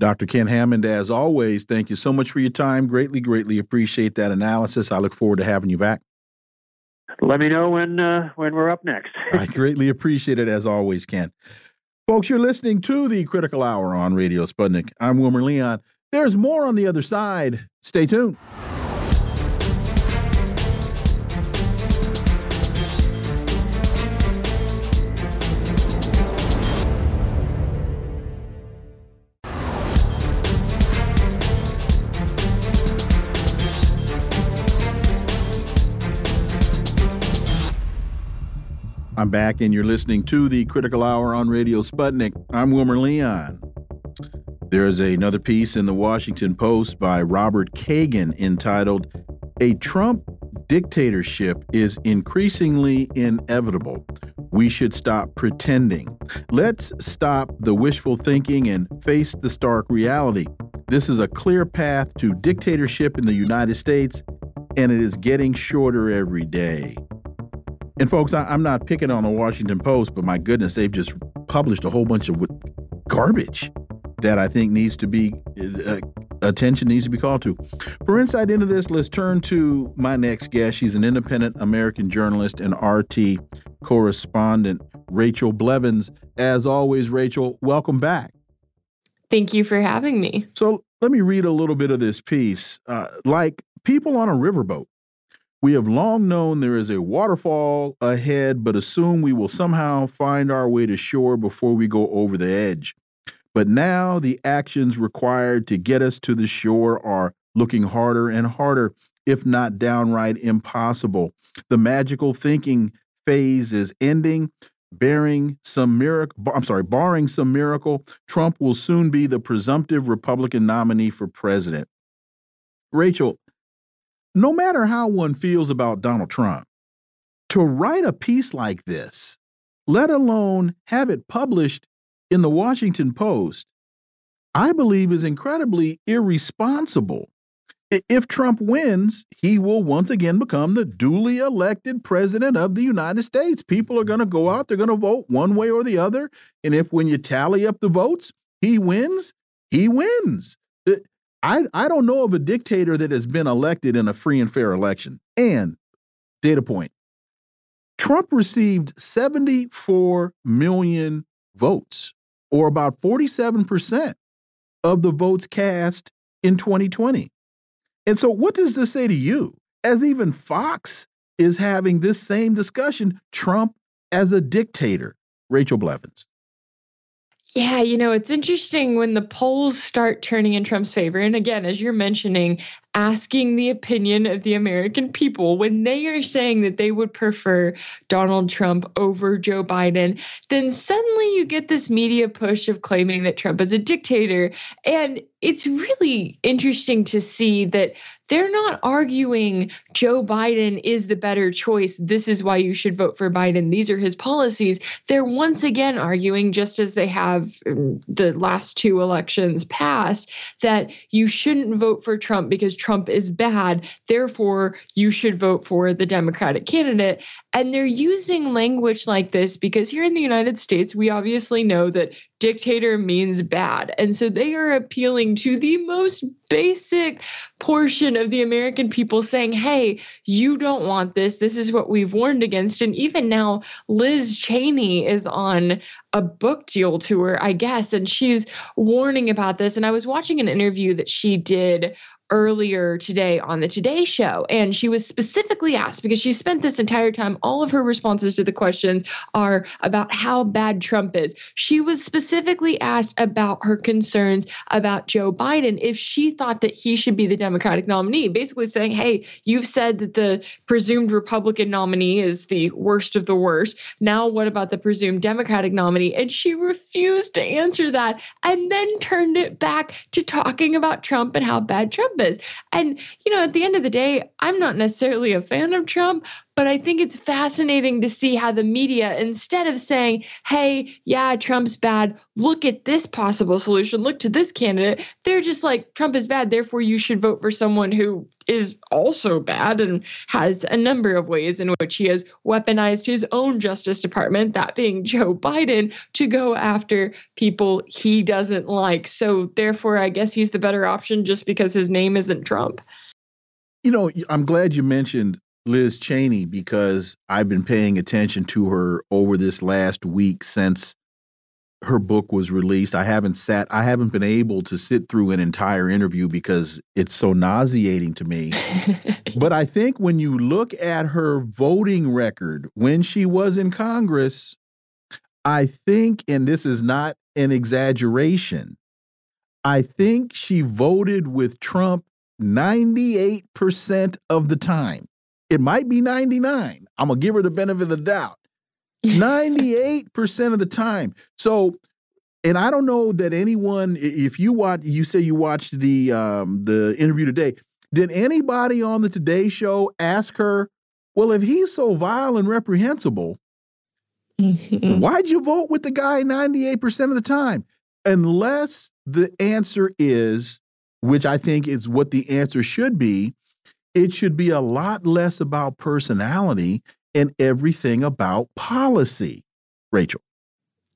Dr. Ken Hammond, as always, thank you so much for your time. Greatly, greatly appreciate that analysis. I look forward to having you back let me know when uh, when we're up next. I greatly appreciate it as always, Ken. Folks, you're listening to the Critical Hour on Radio Sputnik. I'm Wilmer Leon. There's more on the other side. Stay tuned. I'm back, and you're listening to the Critical Hour on Radio Sputnik. I'm Wilmer Leon. There's another piece in the Washington Post by Robert Kagan entitled, A Trump Dictatorship is Increasingly Inevitable. We should stop pretending. Let's stop the wishful thinking and face the stark reality. This is a clear path to dictatorship in the United States, and it is getting shorter every day. And folks, I, am not picking on the Washington Post, but my goodness, they've just published a whole bunch of garbage that I think needs to be uh, attention needs to be called to. For insight into this, let's turn to my next guest. She's an independent American journalist and RT correspondent, Rachel Blevins. As always, Rachel, welcome back. Thank you for having me. So let me read a little bit of this piece. Uh, like people on a riverboat, we have long known there is a waterfall ahead, but assume we will somehow find our way to shore before we go over the edge. But now the actions required to get us to the shore are looking harder and harder, if not downright impossible. The magical thinking phase is ending. Bearing some miracle, I'm sorry, barring some miracle, Trump will soon be the presumptive Republican nominee for president. Rachel, no matter how one feels about Donald Trump, to write a piece like this, let alone have it published in the Washington Post, I believe is incredibly irresponsible. If Trump wins, he will once again become the duly elected president of the United States. People are going to go out, they're going to vote one way or the other. And if when you tally up the votes, he wins, he wins. I, I don't know of a dictator that has been elected in a free and fair election. And data point Trump received 74 million votes, or about 47% of the votes cast in 2020. And so, what does this say to you? As even Fox is having this same discussion, Trump as a dictator. Rachel Blevins. Yeah, you know, it's interesting when the polls start turning in Trump's favor. And again, as you're mentioning, asking the opinion of the American people when they are saying that they would prefer Donald Trump over Joe Biden, then suddenly you get this media push of claiming that Trump is a dictator. And it's really interesting to see that they're not arguing Joe Biden is the better choice. This is why you should vote for Biden. These are his policies. They're once again arguing, just as they have the last two elections past, that you shouldn't vote for Trump because Trump is bad. Therefore, you should vote for the Democratic candidate. And they're using language like this because here in the United States, we obviously know that dictator means bad. And so they are appealing to the most basic portion of the American people saying, hey, you don't want this. This is what we've warned against. And even now, Liz Cheney is on a book deal tour, I guess, and she's warning about this. And I was watching an interview that she did earlier today on the Today Show. And she was specifically asked because she spent this entire time, all of her responses to the questions are about how bad Trump is. She was specifically asked about her concerns about Joe Biden, if she thought that he should be the Democratic nominee, basically saying, hey, you've said that the presumed Republican nominee is the worst of the worst. Now, what about the presumed Democratic nominee? And she refused to answer that and then turned it back to talking about Trump and how bad Trump is. And, you know, at the end of the day, I'm not necessarily a fan of Trump, but I think it's fascinating to see how the media, instead of saying, hey, yeah, Trump's bad, look at this possible solution, look to this candidate, they're just like, Trump is bad, therefore you should vote for someone who is also bad and has a number of ways in which he has weaponized his own Justice Department, that being Joe Biden, to go after people he doesn't like. So therefore, I guess he's the better option just because his name isn't Trump. You know, I'm glad you mentioned Liz Cheney because I've been paying attention to her over this last week since her book was released. I haven't sat, I haven't been able to sit through an entire interview because it's so nauseating to me. but I think when you look at her voting record when she was in Congress, I think, and this is not an exaggeration, I think she voted with Trump 98% of the time. It might be 99. I'm going to give her the benefit of the doubt. 98% of the time. So, and I don't know that anyone, if you watch, you say you watched the um, the interview today. Did anybody on the Today Show ask her, well, if he's so vile and reprehensible, mm -hmm. why'd you vote with the guy 98% of the time? Unless the answer is, which I think is what the answer should be, it should be a lot less about personality and everything about policy. Rachel.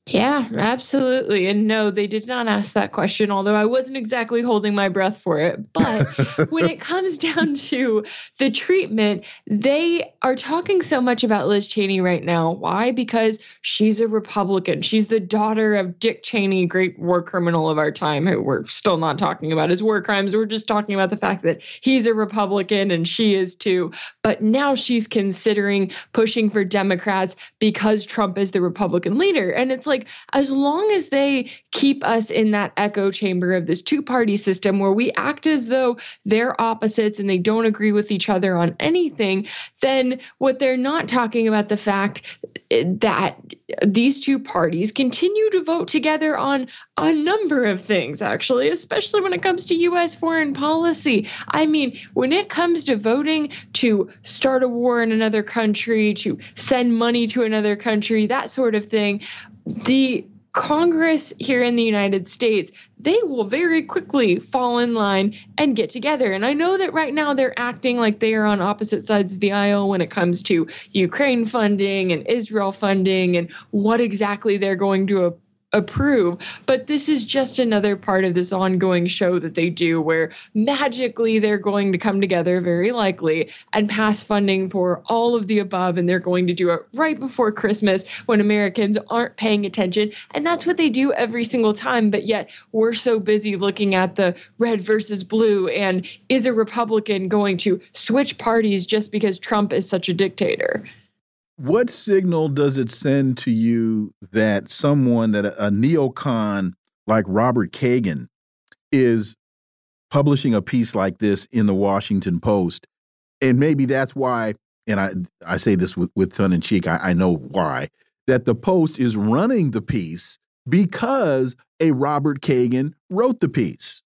Yeah, absolutely. And no, they did not ask that question, although I wasn't exactly holding my breath for it. But when it comes down to the treatment, they are talking so much about Liz Cheney right now. Why? Because she's a Republican. She's the daughter of Dick Cheney, great war criminal of our time, who we're still not talking about his war crimes. We're just talking about the fact that he's a Republican and she is too. But now she's considering pushing for Democrats because Trump is the Republican leader. And it's like, like as long as they keep us in that echo chamber of this two party system where we act as though they're opposites and they don't agree with each other on anything, then what they're not talking about the fact eh, that these two parties continue to vote together on a number of things, actually, especially when it comes to U.S. foreign policy. I mean, when it comes to voting to start a war in another country, to send money to another country, that sort of thing, the Congress here in the United States, they will very quickly fall in line and get together. And I know that right now they're acting like they are on opposite sides of the aisle when it comes to Ukraine funding and Israel funding and what exactly they're going to approve. But this is just another part of this ongoing show that they do where magically they're going to come together, very likely, and pass funding for all of the above. And they're going to do it right before Christmas when Americans aren't paying attention. And that's what they do every single time. But yet we're so busy looking at the red versus blue and is a Republican going to switch parties just because Trump is such a dictator? What signal does it send to you that someone that a, a neocon like Robert Kagan is publishing a piece like this in the Washington Post? And maybe that's why, and I I say this with, with tongue in cheek, I, I know why, that the Post is running the piece because a Robert Kagan wrote the piece.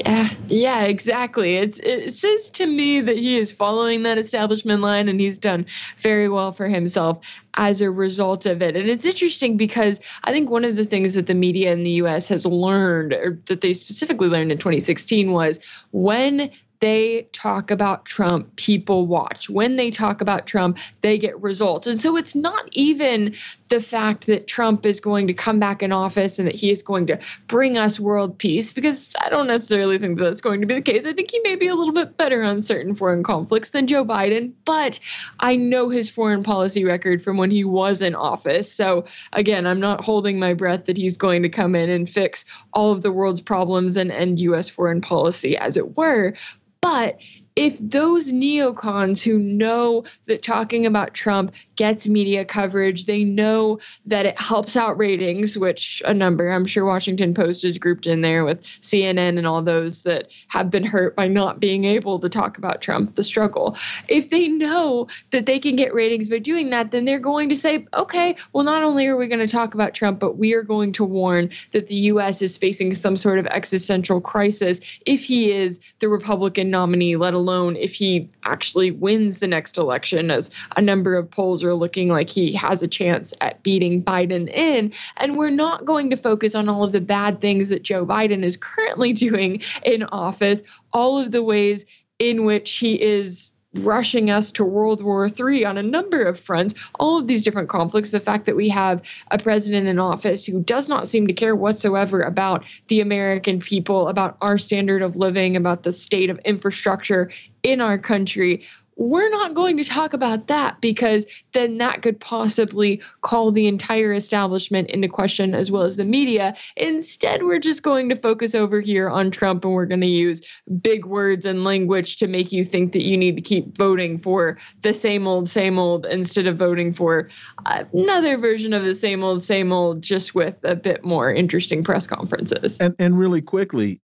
Yeah, yeah, exactly. It's it says to me that he is following that establishment line and he's done very well for himself as a result of it. And it's interesting because I think one of the things that the media in the US has learned or that they specifically learned in 2016 was when they talk about Trump, people watch. When they talk about Trump, they get results. And so it's not even the fact that Trump is going to come back in office and that he is going to bring us world peace, because I don't necessarily think that that's going to be the case. I think he may be a little bit better on certain foreign conflicts than Joe Biden, but I know his foreign policy record from when he was in office. So again, I'm not holding my breath that he's going to come in and fix all of the world's problems and end U.S. foreign policy, as it were. But if those neocons who know that talking about Trump gets media coverage, they know that it helps out ratings, which a number, I'm sure Washington Post is grouped in there with CNN and all those that have been hurt by not being able to talk about Trump, the struggle. If they know that they can get ratings by doing that, then they're going to say, okay, well, not only are we going to talk about Trump, but we are going to warn that the U.S. is facing some sort of existential crisis if he is the Republican nominee, let alone alone if he actually wins the next election, as a number of polls are looking like he has a chance at beating Biden in. And we're not going to focus on all of the bad things that Joe Biden is currently doing in office, all of the ways in which he is rushing us to World War III on a number of fronts, all of these different conflicts, the fact that we have a president in office who does not seem to care whatsoever about the American people, about our standard of living, about the state of infrastructure in our country we're not going to talk about that because then that could possibly call the entire establishment into question as well as the media. Instead, we're just going to focus over here on Trump and we're going to use big words and language to make you think that you need to keep voting for the same old, same old instead of voting for another version of the same old, same old, just with a bit more interesting press conferences. And, and really quickly,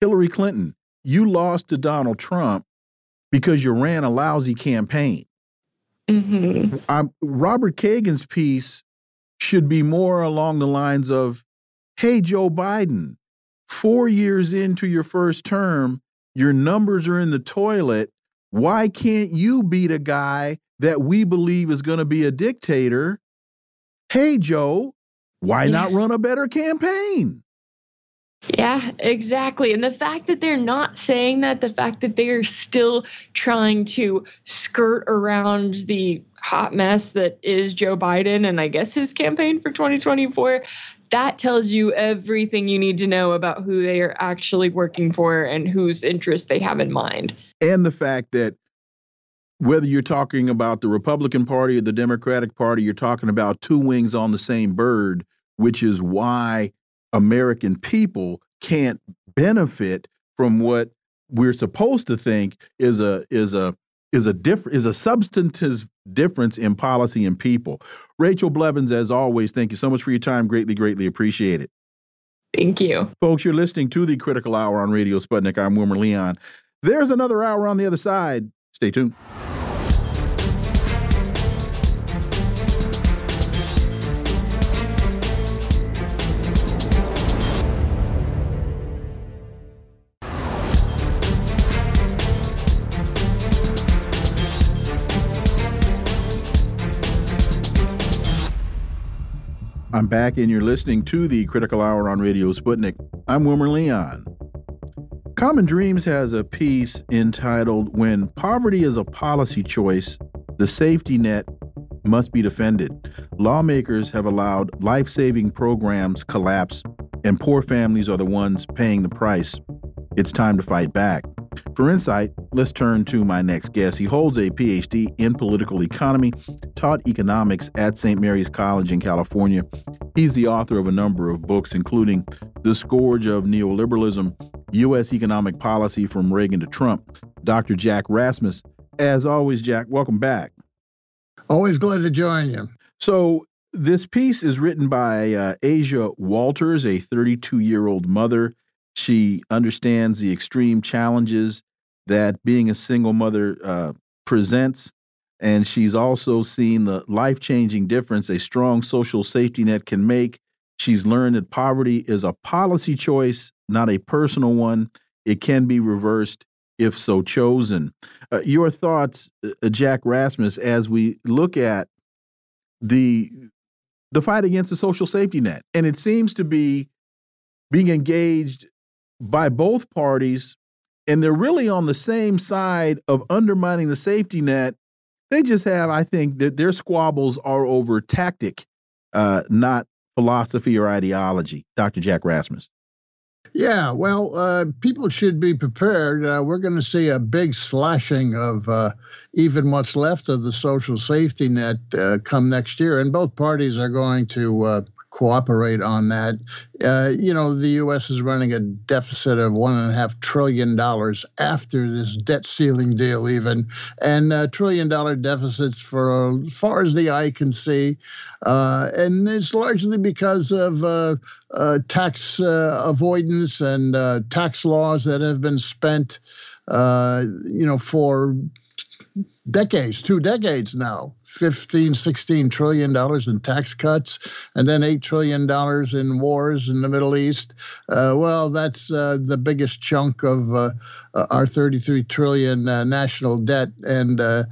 Hillary Clinton, you lost to Donald Trump because you ran a lousy campaign. Mm-hmm. Um, Robert Kagan's piece should be more along the lines of, "Hey, Joe Biden, four years into your first term, your numbers are in the toilet. Why can't you beat a guy that we believe is going to be a dictator? Hey, Joe, why yeah. not run a better campaign?" Yeah, exactly. And the fact that they're not saying that, the fact that they are still trying to skirt around the hot mess that is Joe Biden and I guess his campaign for 2024, that tells you everything you need to know about who they are actually working for and whose interests they have in mind. And the fact that whether you're talking about the Republican Party or the Democratic Party, you're talking about two wings on the same bird, which is why American people can't benefit from what we're supposed to think is a is a is a different is a substantive difference in policy and people. Rachel Blevins, as always, thank you so much for your time. Greatly, greatly appreciate it. Thank you. Folks, you're listening to the Critical Hour on Radio Sputnik. I'm Wilmer Leon. There's another hour on the other side. Stay tuned. I'm back, and you're listening to the Critical Hour on Radio Sputnik. I'm Wilmer Leon. Common Dreams has a piece entitled When Poverty is a Policy Choice, the Safety Net Must Be Defended. Lawmakers have allowed life saving programs collapse, and poor families are the ones paying the price. It's time to fight back. For insight, let's turn to my next guest. He holds a PhD in political economy, taught economics at St. Mary's College in California. He's the author of a number of books, including The Scourge of Neoliberalism, U.S. Economic Policy from Reagan to Trump. Dr. Jack Rasmus. As always, Jack, welcome back. Always glad to join you. So, this piece is written by uh, Asia Walters, a 32 year old mother she understands the extreme challenges that being a single mother uh, presents. And she's also seen the life changing difference a strong social safety net can make. She's learned that poverty is a policy choice, not a personal one. It can be reversed if so chosen. Uh, your thoughts, uh, Jack Rasmus, as we look at the the fight against the social safety net, and it seems to be being engaged by both parties, and they're really on the same side of undermining the safety net. They just have, I think, that their squabbles are over tactic, uh, not philosophy or ideology. Dr. Jack Rasmus. Yeah, well, uh, people should be prepared. Uh, we're going to see a big slashing of uh, even what's left of the social safety net uh, come next year, and both parties are going to uh, cooperate on that. Uh, you know, the U.S. is running a deficit of one and a half trillion dollars after this debt ceiling deal, even, and uh, trillion dollar deficits for as far as the eye can see, uh, and it's largely because of uh, uh, tax uh, avoidance and tax laws that have been spent. you know, for decades, two decades now, 15, 16 trillion dollars in tax cuts, and then eight trillion dollars in wars in the Middle East. Uh, well, that's uh, the biggest chunk of uh, uh our 33 trillion uh, national debt, and uh,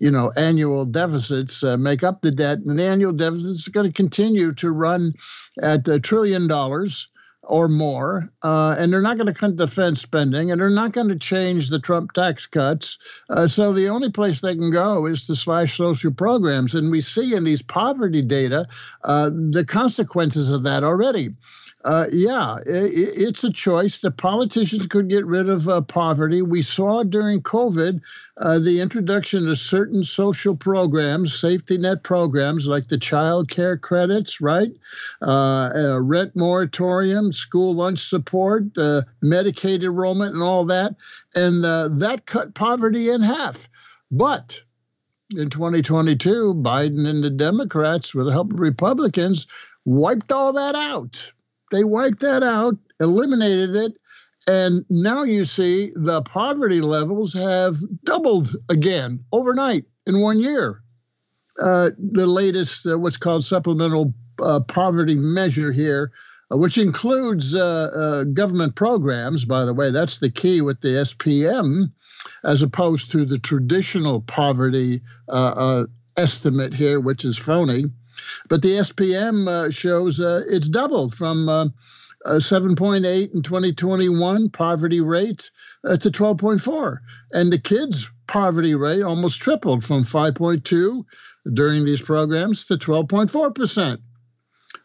you know annual deficits make up the debt, and the annual deficits are going to continue to run at a trillion dollars or more, uh, and they're not going to cut defense spending, and they're not going to change the Trump tax cuts. Uh, so the only place they can go is to slash social programs, and we see in these poverty data uh, the consequences of that already uh, yeah, it, it's a choice. The politicians could get rid of uh, poverty. We saw during COVID uh, the introduction of certain social programs, safety net programs like the child care credits, right? Uh, rent moratorium, school lunch support, Medicaid enrollment, and all that. And uh, that cut poverty in half. But in 2022, Biden and the Democrats, with the help of Republicans, wiped all that out they wiped that out, eliminated it, and now you see the poverty levels have doubled again overnight in one year. uh, the latest, uh, what's called supplemental uh, poverty measure here, uh, which includes uh, government programs, by the way. That's the key with the SPM, as opposed to the traditional poverty estimate here, which is phony. But the SPM shows it's doubled from. Uh, 7.8 in 2021 poverty rate uh, to 12.4 and the kids poverty rate almost tripled from 5.2 during these programs to 12.4%.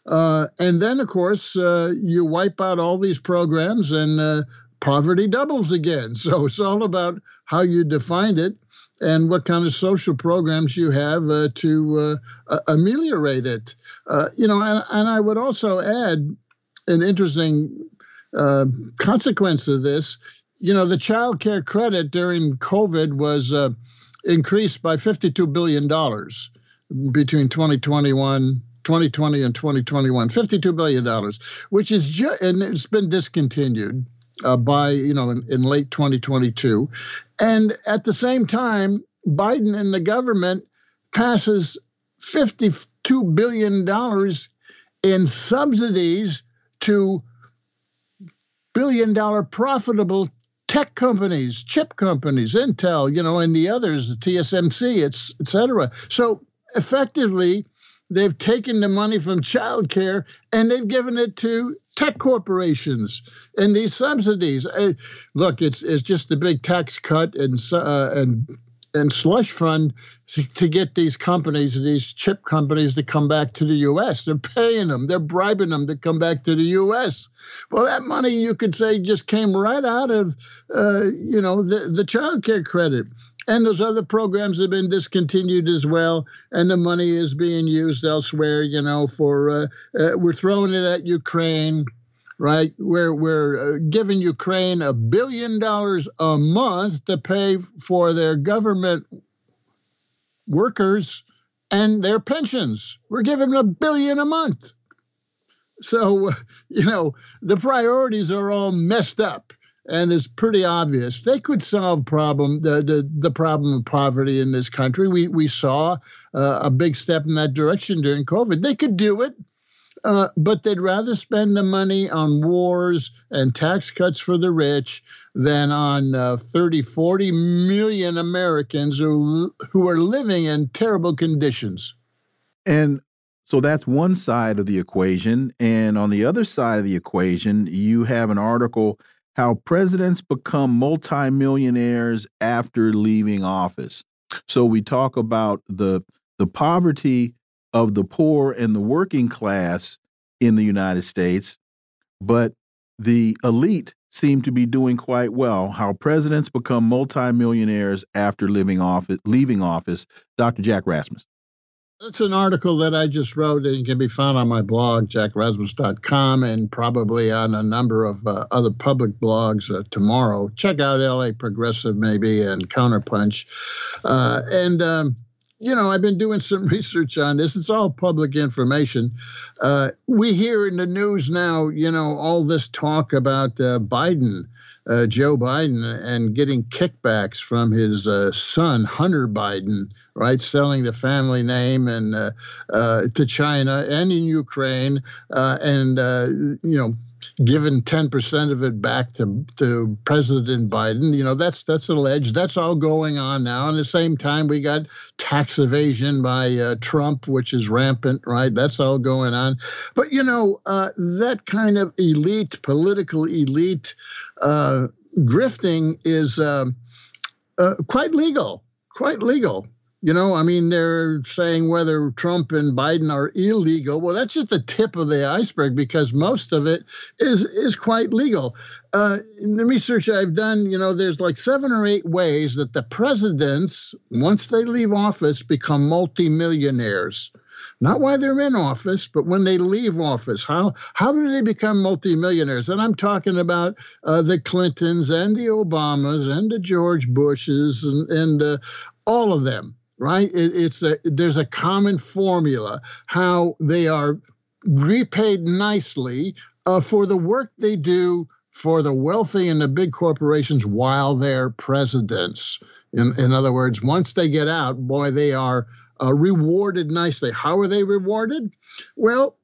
Uh, and then, of course, uh, you wipe out all these programs and uh, poverty doubles again. So it's all about how you define it and what kind of social programs you have uh, to uh, ameliorate it. Uh, you know, and, and, I would also add an interesting consequence of this. You know, the child care credit during COVID was increased by $52 billion between 2021 2020 and 2021 52 billion dollars which is just and it's been discontinued uh, by you know in, in, late 2022 and at the same time biden and the government passes 52 billion dollars in subsidies to billion dollar profitable tech companies, chip companies, Intel, you know, and the others, TSMC, it's et cetera. So effectively, they've taken the money from childcare and they've given it to tech corporations and these subsidies. Uh, look, it's it's just a big tax cut and uh, and and slush fund to, to, get these companies, these chip companies, to come back to the U.S. They're paying them, they're bribing them to come back to the U.S. Well, that money you could say just came right out of, uh, you know, the the child care credit. And those other programs have been discontinued as well, and the money is being used elsewhere. You know, for uh, uh, we're throwing it at Ukraine right? We're we're uh, giving Ukraine a billion dollars a month to pay for their government workers and their pensions. We're giving them a billion a month. So, you know, the priorities are all messed up and it's pretty obvious they could solve problem the, the, the problem of poverty in this country. We we saw uh, a big step in that direction during COVID. They could do it. Uh, but they'd rather spend the money on wars and tax cuts for the rich than on uh, 30, 40 million Americans who, who are living in terrible conditions. And so that's one side of the equation. And on the other side of the equation, you have an article how presidents become multimillionaires after leaving office. So we talk about the the poverty of the poor and the working class in the United States, but the elite seem to be doing quite well. How presidents become multimillionaires after living office, leaving office. Dr. Jack Rasmus. That's an article that I just wrote and can be found on my blog, jackrasmus.com, and probably on a number of uh, other public blogs uh, tomorrow. Check out LA Progressive, maybe, and Counterpunch. Uh, and um, you know, I've been doing some research on this. It's all public information. Uh, we hear in the news now, you know, all this talk about uh, Biden, uh, Joe Biden, and getting kickbacks from his uh, son, Hunter Biden, right? Selling the family name and uh, uh, to China and in Ukraine, and, you know, given 10% of it back to, to President Biden. You know, that's that's alleged. That's all going on now. And at the same time, we got tax evasion by uh, Trump, which is rampant, right? That's all going on. But, you know, uh, that kind of elite, political elite uh, grifting is um, uh, quite legal, quite legal. You know, I mean, they're saying whether Trump and Biden are illegal. Well, that's just the tip of the iceberg because most of it is is quite legal. Uh, in the research I've done, you know, there's like seven or eight ways that the presidents, once they leave office, become multimillionaires. Not while they're in office, but when they leave office. How how do they become multimillionaires? And I'm talking about uh, the Clintons and the Obamas and the George Bushes and, and uh, all of them right? It, it's a, there's a common formula how they are repaid nicely uh, for the work they do for the wealthy and the big corporations while they're presidents. In, in other words, once they get out, boy, they are uh, rewarded nicely. How are they rewarded? Well,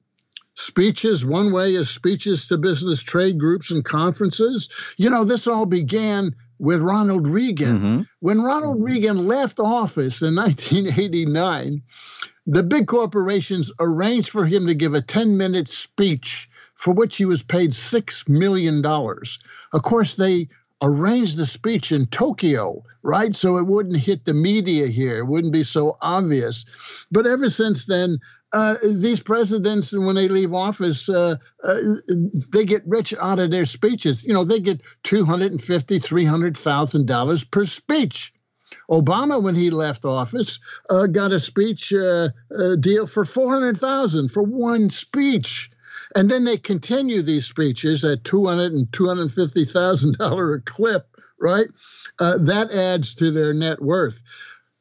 speeches. One way is speeches to business trade groups and conferences. You know, this all began with Ronald Reagan. Mm -hmm. When Ronald Reagan left office in 1989, the big corporations arranged for him to give a 10 minute speech for which he was paid $6 million. Of course, they arranged the speech in Tokyo, right? So it wouldn't hit the media here, it wouldn't be so obvious. But ever since then, uh, these presidents, when they leave office, uh, uh, they get rich out of their speeches. You know, they get two hundred and fifty, three hundred thousand dollars $300,000 per speech. Obama, when he left office, uh, got a speech uh, deal for four hundred thousand for one speech. And then they continue these speeches at two hundred and two hundred fifty thousand dollar a clip, right? that adds to their net worth.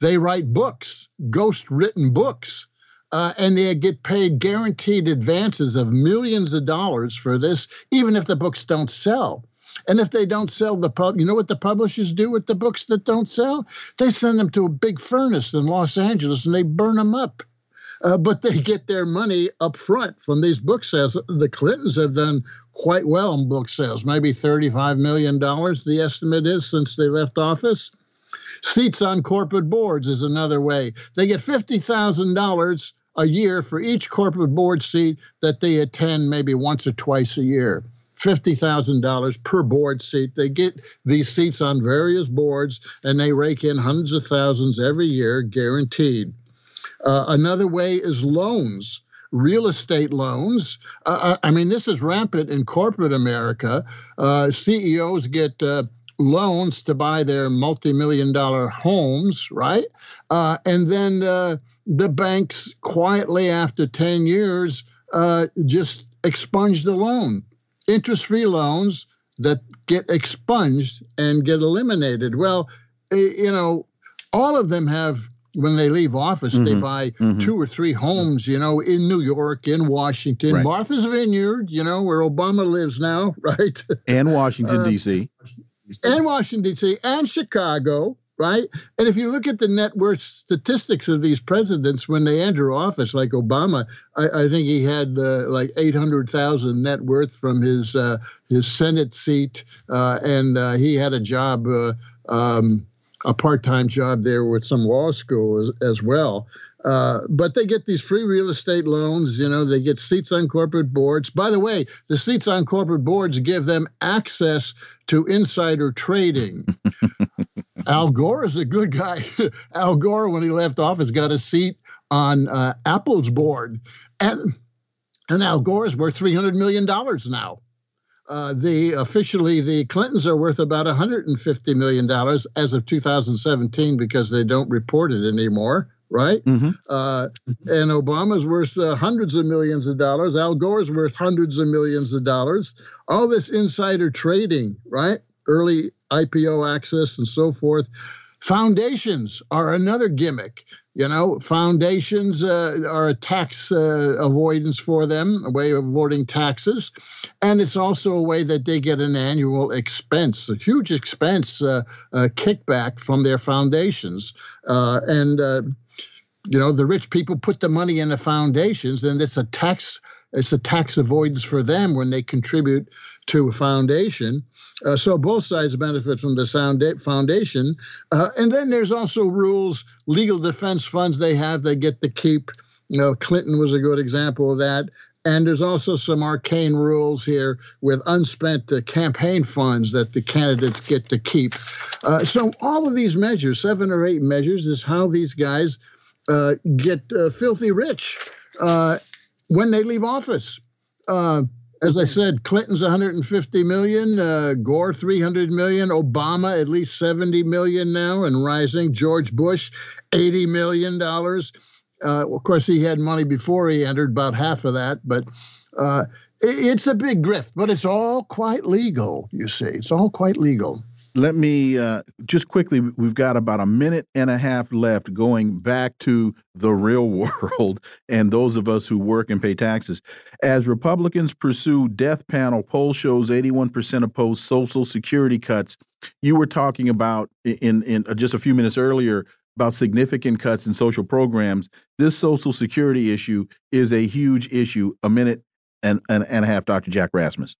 They write books, ghost written books uh, and they get paid guaranteed advances of millions of dollars for this, even if the books don't sell. And if they don't sell the pub, you know what the publishers do with the books that don't sell? They send them to a big furnace in Los Angeles and they burn them up. Uh, but they get their money up front from these book sales. The Clintons have done quite well in book sales, maybe $35 million, the estimate is, since they left office. Seats on corporate boards is another way. They get $50,000 a year for each corporate board seat that they attend maybe once or twice a year. $50,000 per board seat. They get these seats on various boards and they rake in hundreds of thousands every year, guaranteed. Uh, another way is loans, real estate loans. Uh, uh I mean, this is rampant in corporate America. Uh, CEOs get uh, loans to buy their multi million dollar homes, right? Uh, and then the banks quietly after 10 years uh, just expunge the loan. Interest free loans that get expunged and get eliminated. Well, eh, you know, all of them have, when they leave office, mm-hmm. they buy mm-hmm. two or three homes, you know, in New York, in Washington, right. Martha's Vineyard, you know, where Obama lives now, right? And Washington, uh, D.C. And Washington, D.C., and Chicago, right? And if you look at the net worth statistics of these presidents when they enter office, like Obama, I, I think he had uh, like eight hundred thousand net worth from his uh, his Senate seat, uh, and uh, he had a job, uh, um, a part time job there with some law school as, as well. Uh, but they get these free real estate loans. You know, they get seats on corporate boards. By the way, the seats on corporate boards give them access to insider trading. Al Gore is a good guy. Al Gore, when he left office, got a seat on uh, Apple's board, and and Al Gore is worth three hundred million dollars now. Uh, the officially the Clintons are worth about 150 million dollars as of 2017 because they don't report it anymore, right? Mm-hmm. Uh, and Obama's worth uh, hundreds of millions of dollars. Al Gore's worth hundreds of millions of dollars. All this insider trading, right? Early IPO access, and so forth. Foundations are another gimmick. You know, foundations uh, are a tax uh, avoidance for them, a way of avoiding taxes. And it's also a way that they get an annual expense, a huge expense uh, uh kickback from their foundations. Uh, and, uh, you know, the rich people put the money in the foundations, and it's a tax. It's a tax avoidance for them when they contribute to a foundation. Uh, so both sides benefit from the sound foundation. Uh, and then there's also rules, legal defense funds they have, they get to keep. You know, Clinton was a good example of that. And there's also some arcane rules here with unspent uh, campaign funds that the candidates get to keep. Uh, so all of these measures, seven or eight measures, is how these guys uh, get uh, filthy rich when they leave office as I said, Clinton's 150 million, uh, Gore 300 million, Obama at least 70 million now and rising. George Bush, 80 million dollars. Uh, of course, he had money before he entered, about half of that, but uh, it's a big grift. But it's all quite legal. You see, it's all quite legal let me uh, just quickly, we've got about a minute and a half left going back to the real world and those of us who work and pay taxes. As Republicans pursue death panel, poll shows 81% oppose Social Security cuts. You were talking about in, in just a few minutes earlier about significant cuts in social programs. This Social Security issue is a huge issue. A minute and, and, and a half, Dr. Jack Rasmus.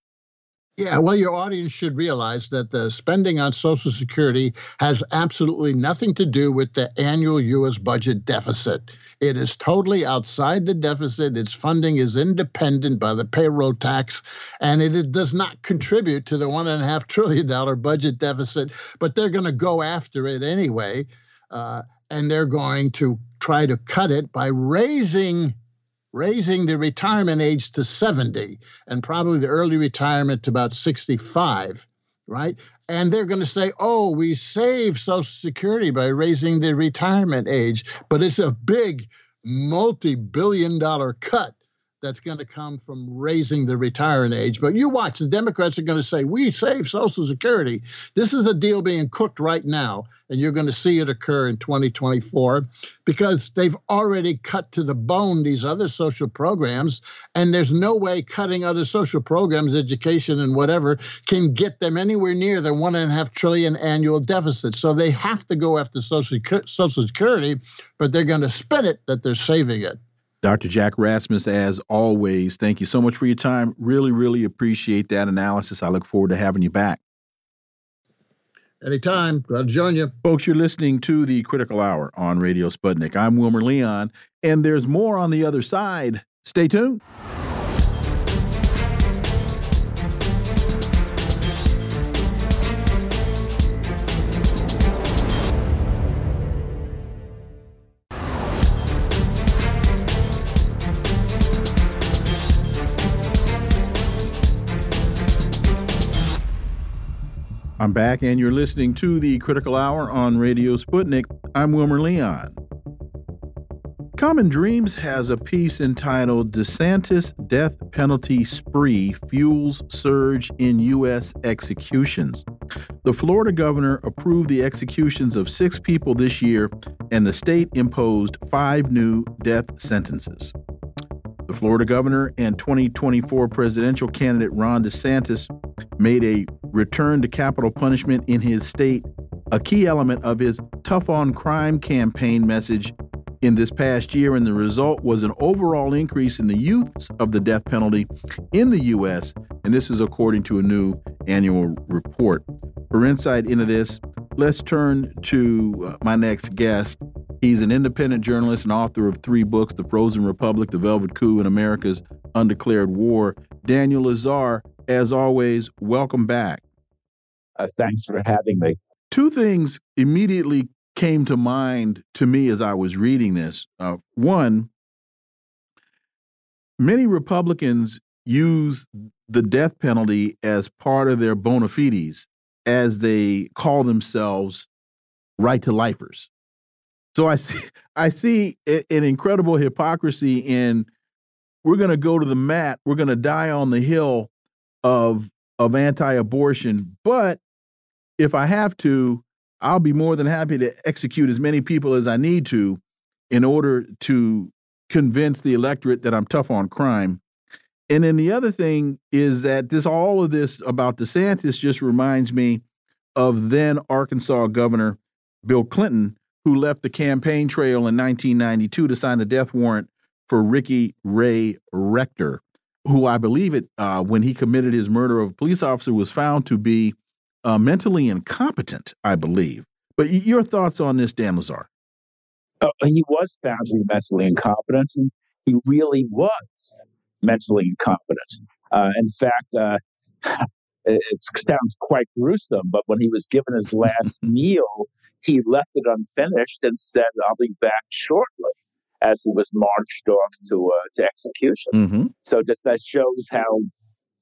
Yeah, well, your audience should realize that the spending on Social Security has absolutely nothing to do with the annual U.S. budget deficit. It is totally outside the deficit. Its funding is independent by the payroll tax, and it does not contribute to the $1.5 trillion budget deficit, but they're going to go after it anyway. Uh, and they're going to try to cut it by raising raising the retirement age to 70 and probably the early retirement to about 65, right? And they're going to say, oh, we save Social Security by raising the retirement age, but it's a big multi billion dollar cut that's going to come from raising the retirement age. But you watch, the Democrats are going to say, we save Social Security. This is a deal being cooked right now, and you're going to see it occur in 2024 because they've already cut to the bone these other social programs, and there's no way cutting other social programs, education and whatever, can get them anywhere near the one and a half trillion annual deficit. So they have to go after Social, social Security, but they're going to spin it that they're saving it. Dr. Jack Rasmus, as always, thank you so much for your time. Really, really appreciate that analysis. I look forward to having you back. Anytime. Glad to join you. Folks, you're listening to the Critical Hour on Radio Sputnik. I'm Wilmer Leon, and there's more on the other side. Stay tuned. I'm back, and you're listening to the Critical Hour on Radio Sputnik. I'm Wilmer Leon. Common Dreams has a piece entitled DeSantis Death Penalty Spree Fuels Surge in U.S. Executions. The Florida governor approved the executions of six people this year, and the state imposed five new death sentences. The Florida governor and 2024 presidential candidate Ron DeSantis made a return to capital punishment in his state a key element of his tough on crime campaign message in this past year, and the result was an overall increase in the use of the death penalty in the U.S., and this is according to a new annual report. For insight into this, let's turn to uh, my next guest. He's an independent journalist and author of three books The Frozen Republic, The Velvet Coup, and America's Undeclared War. Daniel Lazare, as always, welcome back. Uh, thanks for having me. Two things immediately came to mind to me as I was reading this. Uh, one, many Republicans use the death penalty as part of their bona fides as they call themselves right to lifers. So I see I see an incredible hypocrisy in we're going to go to the mat, we're going to die on the hill of of anti-abortion, but if I have to, I'll be more than happy to execute as many people as I need to in order to convince the electorate that I'm tough on crime. And then the other thing is that this all of this about DeSantis just reminds me of then Arkansas Governor Bill Clinton, who left the campaign trail in 1992 to sign a death warrant for Ricky Ray Rector who I believe it uh, when he committed his murder of a police officer was found to be uh, mentally incompetent, I believe. But your thoughts on this, Dan Lazare? Uh, he was found to be mentally incompetent, and he really was mentally incompetent. Uh, in fact, uh, it sounds quite gruesome, but when he was given his last meal, he left it unfinished and said, I'll be back shortly as he was marched off to uh, to execution. Mm-hmm. So just that shows how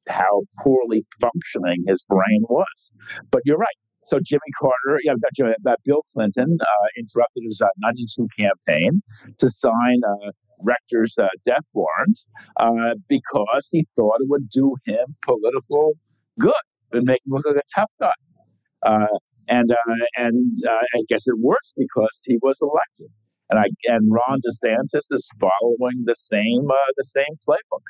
how poorly functioning his brain was. But you're right. So Jimmy Carter, yeah, uh, Bill Clinton uh, interrupted his uh, 92 campaign to sign uh, Rector's uh, death warrant uh, because he thought it would do him political good and make him look like a tough guy. And and I guess it worked because he was elected and I and Ron DeSantis is following the same uh, the same playbook.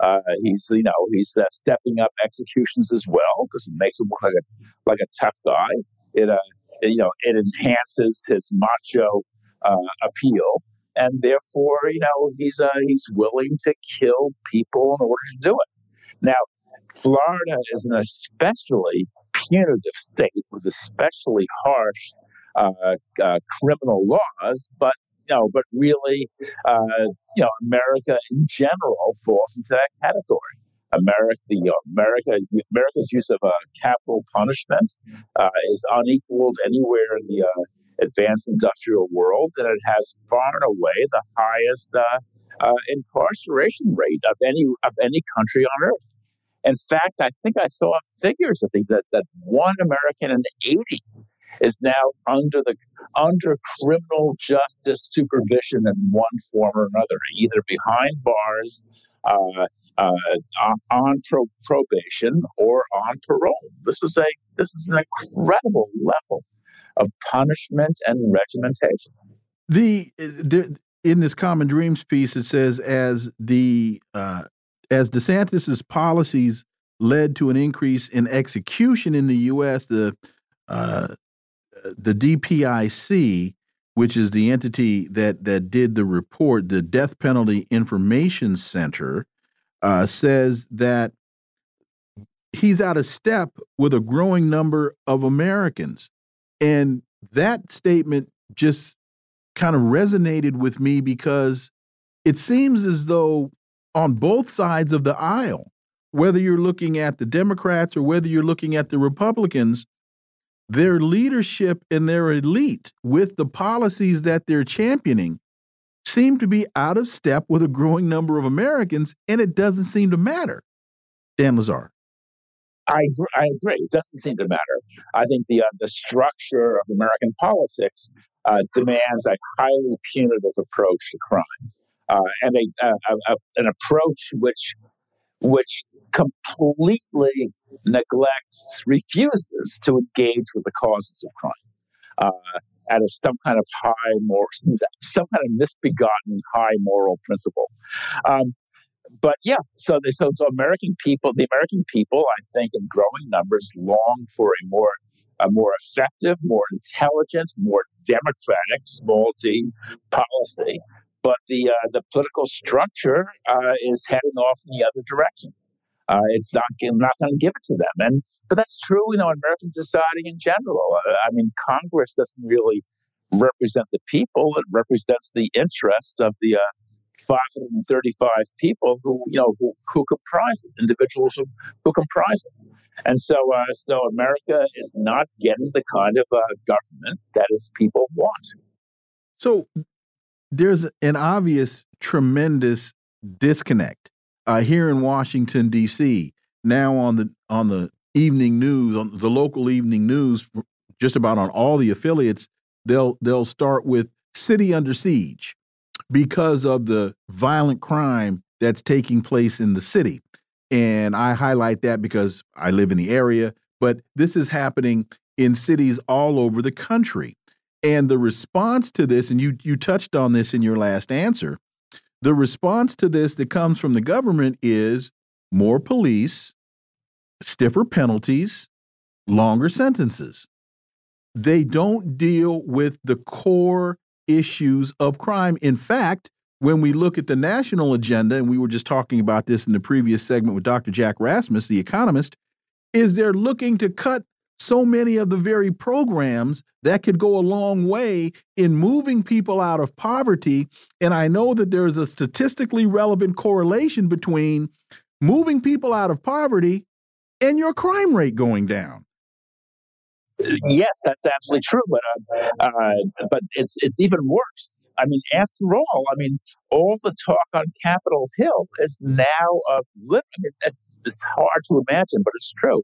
Uh, he's you know he's uh, stepping up executions as well because it makes him look like a like a tough guy. It uh, you know, it enhances his macho uh, appeal, and therefore, you know, he's uh, he's willing to kill people in order to do it. Now, Florida is an especially punitive state with especially harsh uh, uh, criminal laws, but you know, but really, uh, you know, America in general falls into that category. America, you know, America, America's use of uh, capital punishment uh, is unequaled anywhere in the uh, advanced industrial world, and it has far and away the highest incarceration rate of any of any country on earth. In fact, I think I saw figures. I think that that one American in the eighty is now under the under criminal justice supervision in one form or another, either behind bars, uh, uh, on pro- probation, or on parole. This is a this is an incredible level of punishment and regimentation. The, the in this Common Dreams piece, it says as the uh, as DeSantis's policies led to an increase in execution in the U.S., the uh, the DPIC, which is the entity that that did the report, the Death Penalty Information Center, uh, says that he's out of step with a growing number of Americans, and that statement just kind of resonated with me because it seems as though on both sides of the aisle, whether you're looking at the Democrats or whether you're looking at the Republicans, their leadership and their elite with the policies that they're championing seem to be out of step with a growing number of Americans, and it doesn't seem to matter. Dan Lazare. I, I agree. It doesn't seem to matter. I think the uh, the structure of American politics uh, demands a highly punitive approach to crime, uh, and a, a, a, an approach which which completely neglects, refuses to engage with the causes of crime. Uh, out of some kind of high moral, some kind of misbegotten high moral principle. Um, but yeah, so they, so so American people, the American people, I think, in growing numbers, long for a more a more effective, more intelligent, more democratic small d policy. But the uh, the political structure uh, is heading off in the other direction. Uh, it's not not going to give it to them, and but that's true, you know, in American society in general. Uh, I mean, Congress doesn't really represent the people; it represents the interests of the uh, 535 people who you know who, who comprise it, individuals who, who comprise it. And so, uh, so America is not getting the kind of government that its people want. So there's an obvious, tremendous disconnect uh, here in Washington D.C. Now on the on the evening news, on the local evening news, just about on all the affiliates, they'll they'll start with city under siege because of the violent crime that's taking place in the city. And I highlight that because I live in the area, but this is happening in cities all over the country. And the response to this, and you you touched on this in your last answer, the response to this that comes from the government is more police, stiffer penalties, longer sentences. They don't deal with the core issues of crime. In fact, when we look at the national agenda, and we were just talking about this in the previous segment with Dr. Jack Rasmus, the economist, is they're looking to cut so many of the very programs that could go a long way in moving people out of poverty. And I know that there's a statistically relevant correlation between moving people out of poverty and your crime rate going down. Yes, that's absolutely true, but uh, uh, but it's it's even worse. I mean, after all, I mean, all the talk on Capitol Hill is now of. Mean, it's it's hard to imagine, but it's true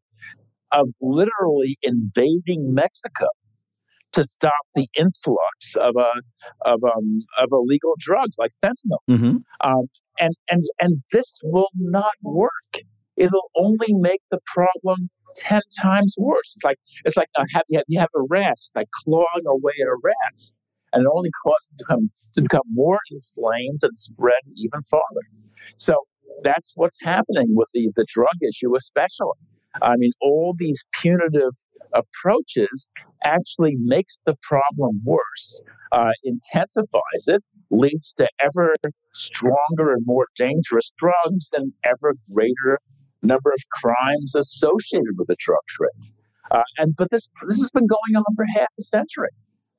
of literally invading Mexico to stop the influx of a uh, of um of illegal drugs like fentanyl. Mm-hmm. Um, and and and this will not work. It'll only make the problem ten times worse. It's like it's like uh, have you have, you have a rash. It's like clawing away at a rash, and it only causes it to become to become more inflamed and spread even farther. So that's what's happening with the the drug issue, especially. I mean, all these punitive approaches actually makes the problem worse, uh, intensifies it, leads to ever stronger and more dangerous drugs and ever greater number of crimes associated with the drug trade. Uh, and but this this has been going on for half a century.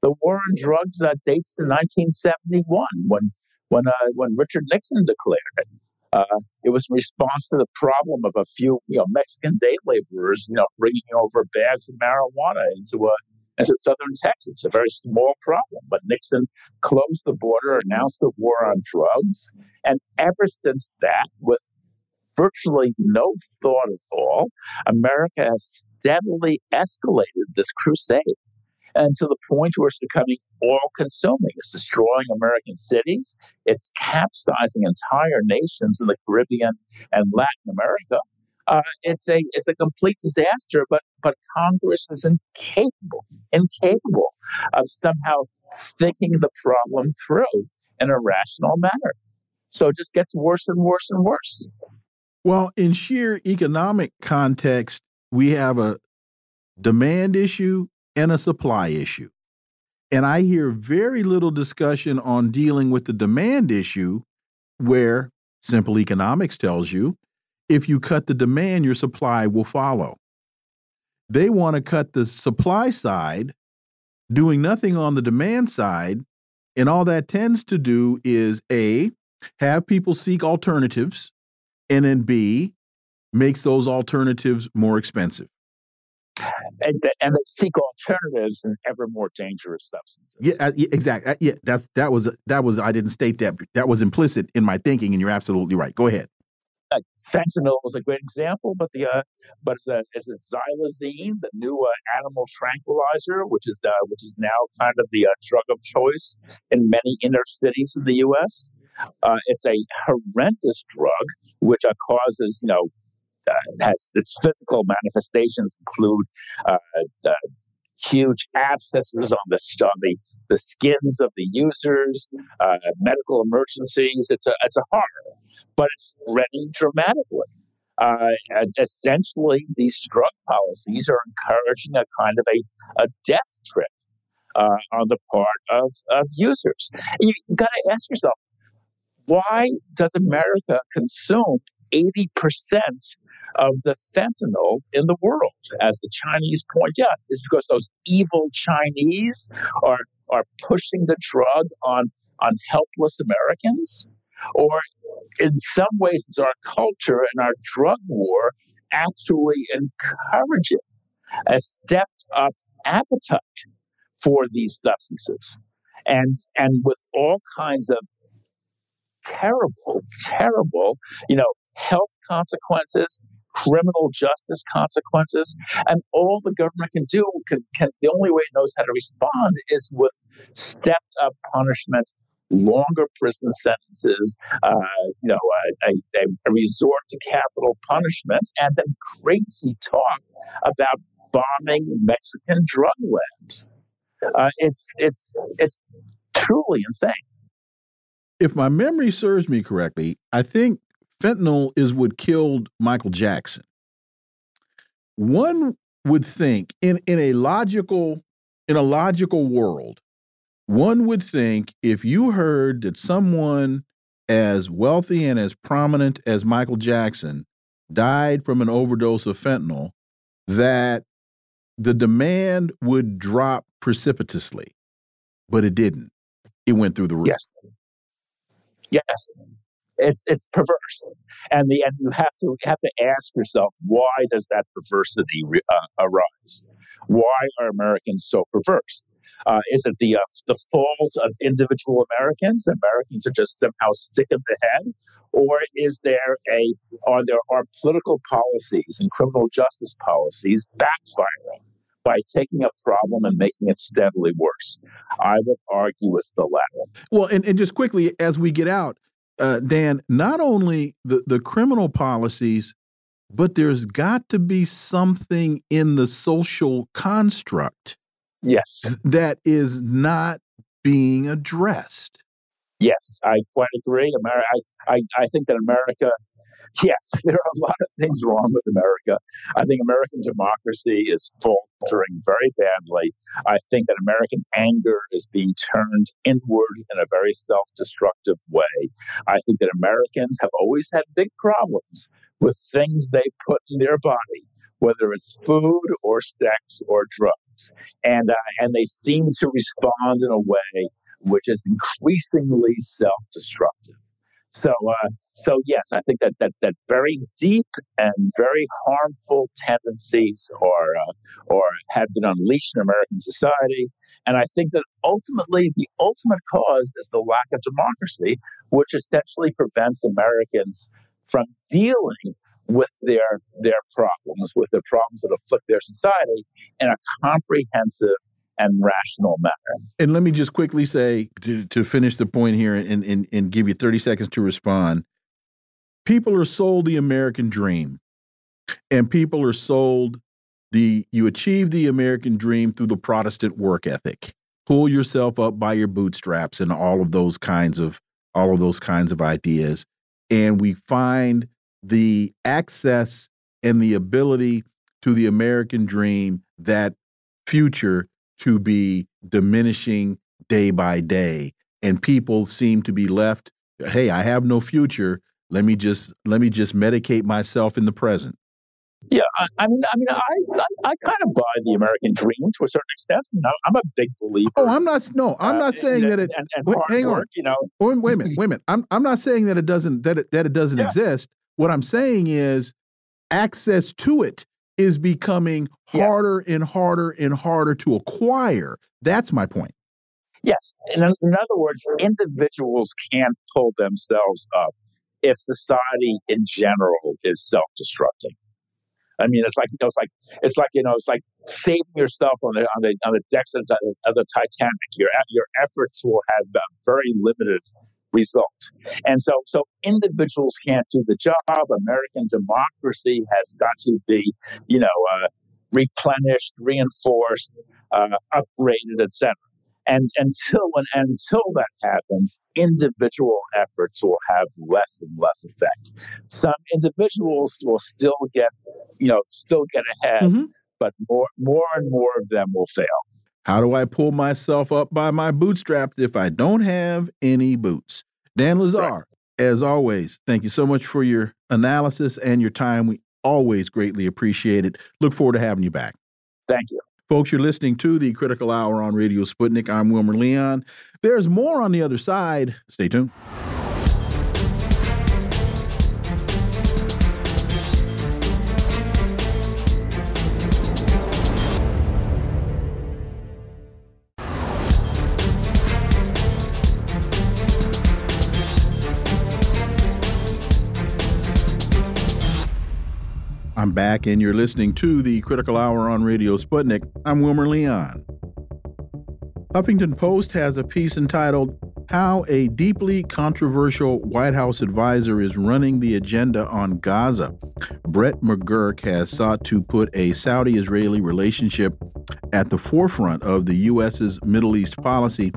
The war on drugs uh, dates to 1971 when when uh, when Richard Nixon declared it. Uh, it was in response to the problem of a few, you know, Mexican day laborers, you know, bringing over bags of marijuana into a into southern Texas. A very small problem, but Nixon closed the border, announced the war on drugs, and ever since that, with virtually no thought at all, America has steadily escalated this crusade and to the point where it's becoming all consuming. It's destroying American cities, it's capsizing entire nations in the Caribbean and Latin America. Uh, it's a it's a complete disaster, but but Congress is incapable incapable of somehow thinking the problem through in a rational manner. So it just gets worse and worse and worse. Well, in sheer economic context, we have a demand issue and a supply issue. And I hear very little discussion on dealing with the demand issue, where simple economics tells you if you cut the demand, your supply will follow. They want to cut the supply side, doing nothing on the demand side. And all that tends to do is A, have people seek alternatives, and then B, makes those alternatives more expensive and, and they seek alternatives in ever more dangerous substances. Yeah, uh, exactly. Uh, yeah, that that was that was I didn't state that. That was implicit in my thinking, and you're absolutely right. Go ahead. Uh, fentanyl was a great example, but the uh, but is, uh, is it xylazine, the new uh, animal tranquilizer, which is uh, which is now kind of the uh, drug of choice in many inner cities in the U.S. Uh, it's a horrendous drug which uh, causes you know uh, has its physical manifestations include uh, huge abscesses on the on the, the skins of the users, uh, medical emergencies. It's a it's a horror, but it's spreading dramatically. Uh, essentially, these drug policies are encouraging a kind of a, a death trip uh, on the part of, of users. You've got to ask yourself, why does America consume 80% of the fentanyl in the world, as the Chinese point out, is because those evil Chinese are are pushing the drug on on helpless Americans, or in some ways, our culture and our drug war actually encouraging a stepped up appetite for these substances, and and with all kinds of terrible, terrible, you know, health consequences, criminal justice consequences. And all the government can do, can, can, the only way it knows how to respond is with stepped up punishment, longer prison sentences, uh, you know, a, a, a, resort to capital punishment, and then crazy talk about bombing Mexican drug labs. Uh, it's it's it's truly insane. If my memory serves me correctly, I think fentanyl is what killed Michael Jackson. One would think in in a logical in a logical world, one would think if you heard that someone as wealthy and as prominent as Michael Jackson died from an overdose of fentanyl, that the demand would drop precipitously. But it didn't. It went through the roof. Yes. Yes it's it's perverse, and the and you have to you have to ask yourself why does that perversity uh, arise? Why are Americans so perverse? Uh, is it the uh, the fault of individual Americans? Americans are just somehow sick of the head, or is there a are there are political policies and criminal justice policies backfiring by taking a problem and making it steadily worse? I would argue it's the latter. Well, and, and just quickly as we get out, uh, Dan, not only the, the criminal policies, but there's got to be something in the social construct. Yes. That is not being addressed. Yes, I quite agree. America, I, I, I think that America yes, there are a lot of things wrong with America. I think American democracy is faltering very badly. I think that American anger is being turned inward in a very self destructive way. I think that Americans have always had big problems with things they put in their body, whether it's food or sex or drugs. And, uh, and they seem to respond in a way which is increasingly self destructive. So, uh, so yes, I think that, that that very deep and very harmful tendencies are uh, or have been unleashed in American society, and I think that ultimately the ultimate cause is the lack of democracy, which essentially prevents Americans from dealing with their their problems, with the problems that afflict their society, in a comprehensive and rational manner. And let me just quickly say to, to finish the point here and, and, and give you 30 seconds to respond. People are sold the American dream, and people are sold the you achieve the American dream through the Protestant work ethic. Pull yourself up by your bootstraps and all of those kinds of all of those kinds of ideas. And we find the access and the ability to the American dream, that future to be diminishing day by day. And people seem to be left hey i have no future. Let me just let me just medicate myself in the present. Yeah i, I mean i mean I, I, I kind of buy the american dream to a certain extent. Know, i'm a big believer oh i'm not no i'm uh, not saying that it and, and wait, hang work, on you know? Wait, wait a minute wait a minute. I'm, I'm not saying that it doesn't that it, that it doesn't yeah. exist. What i'm saying is access to it is becoming harder yes. and harder and harder to acquire. That's my point. Yes. In, in other words, individuals can't pull themselves up if society in general is self destructing. I mean, it's like you know, it's like it's like you know, it's like saving yourself on the on the on the decks of the, of the Titanic. Your your efforts will have very limited result. And so, so individuals can't do the job. American democracy has got to be, you know, uh, replenished, reinforced, uh, upgraded, etc. And until when until that happens, individual efforts will have less and less effect. Some individuals will still get, you know, still get ahead, mm -hmm. but more, more and more of them will fail. How do I pull myself up by my bootstraps if I don't have any boots? Dan Lazare, right. as always, thank you so much for your analysis and your time. We always greatly appreciate it. Look forward to having you back. Thank you. Folks, you're listening to the Critical Hour on Radio Sputnik. I'm Wilmer Leon. There's more on the other side. Stay tuned. I'm back, and you're listening to the Critical Hour on Radio Sputnik. I'm Wilmer Leon. Huffington Post has a piece entitled How a Deeply Controversial White House Advisor is Running the Agenda on Gaza. Brett McGurk has sought to put a Saudi Israeli relationship at the forefront of the U.S.'s Middle East policy,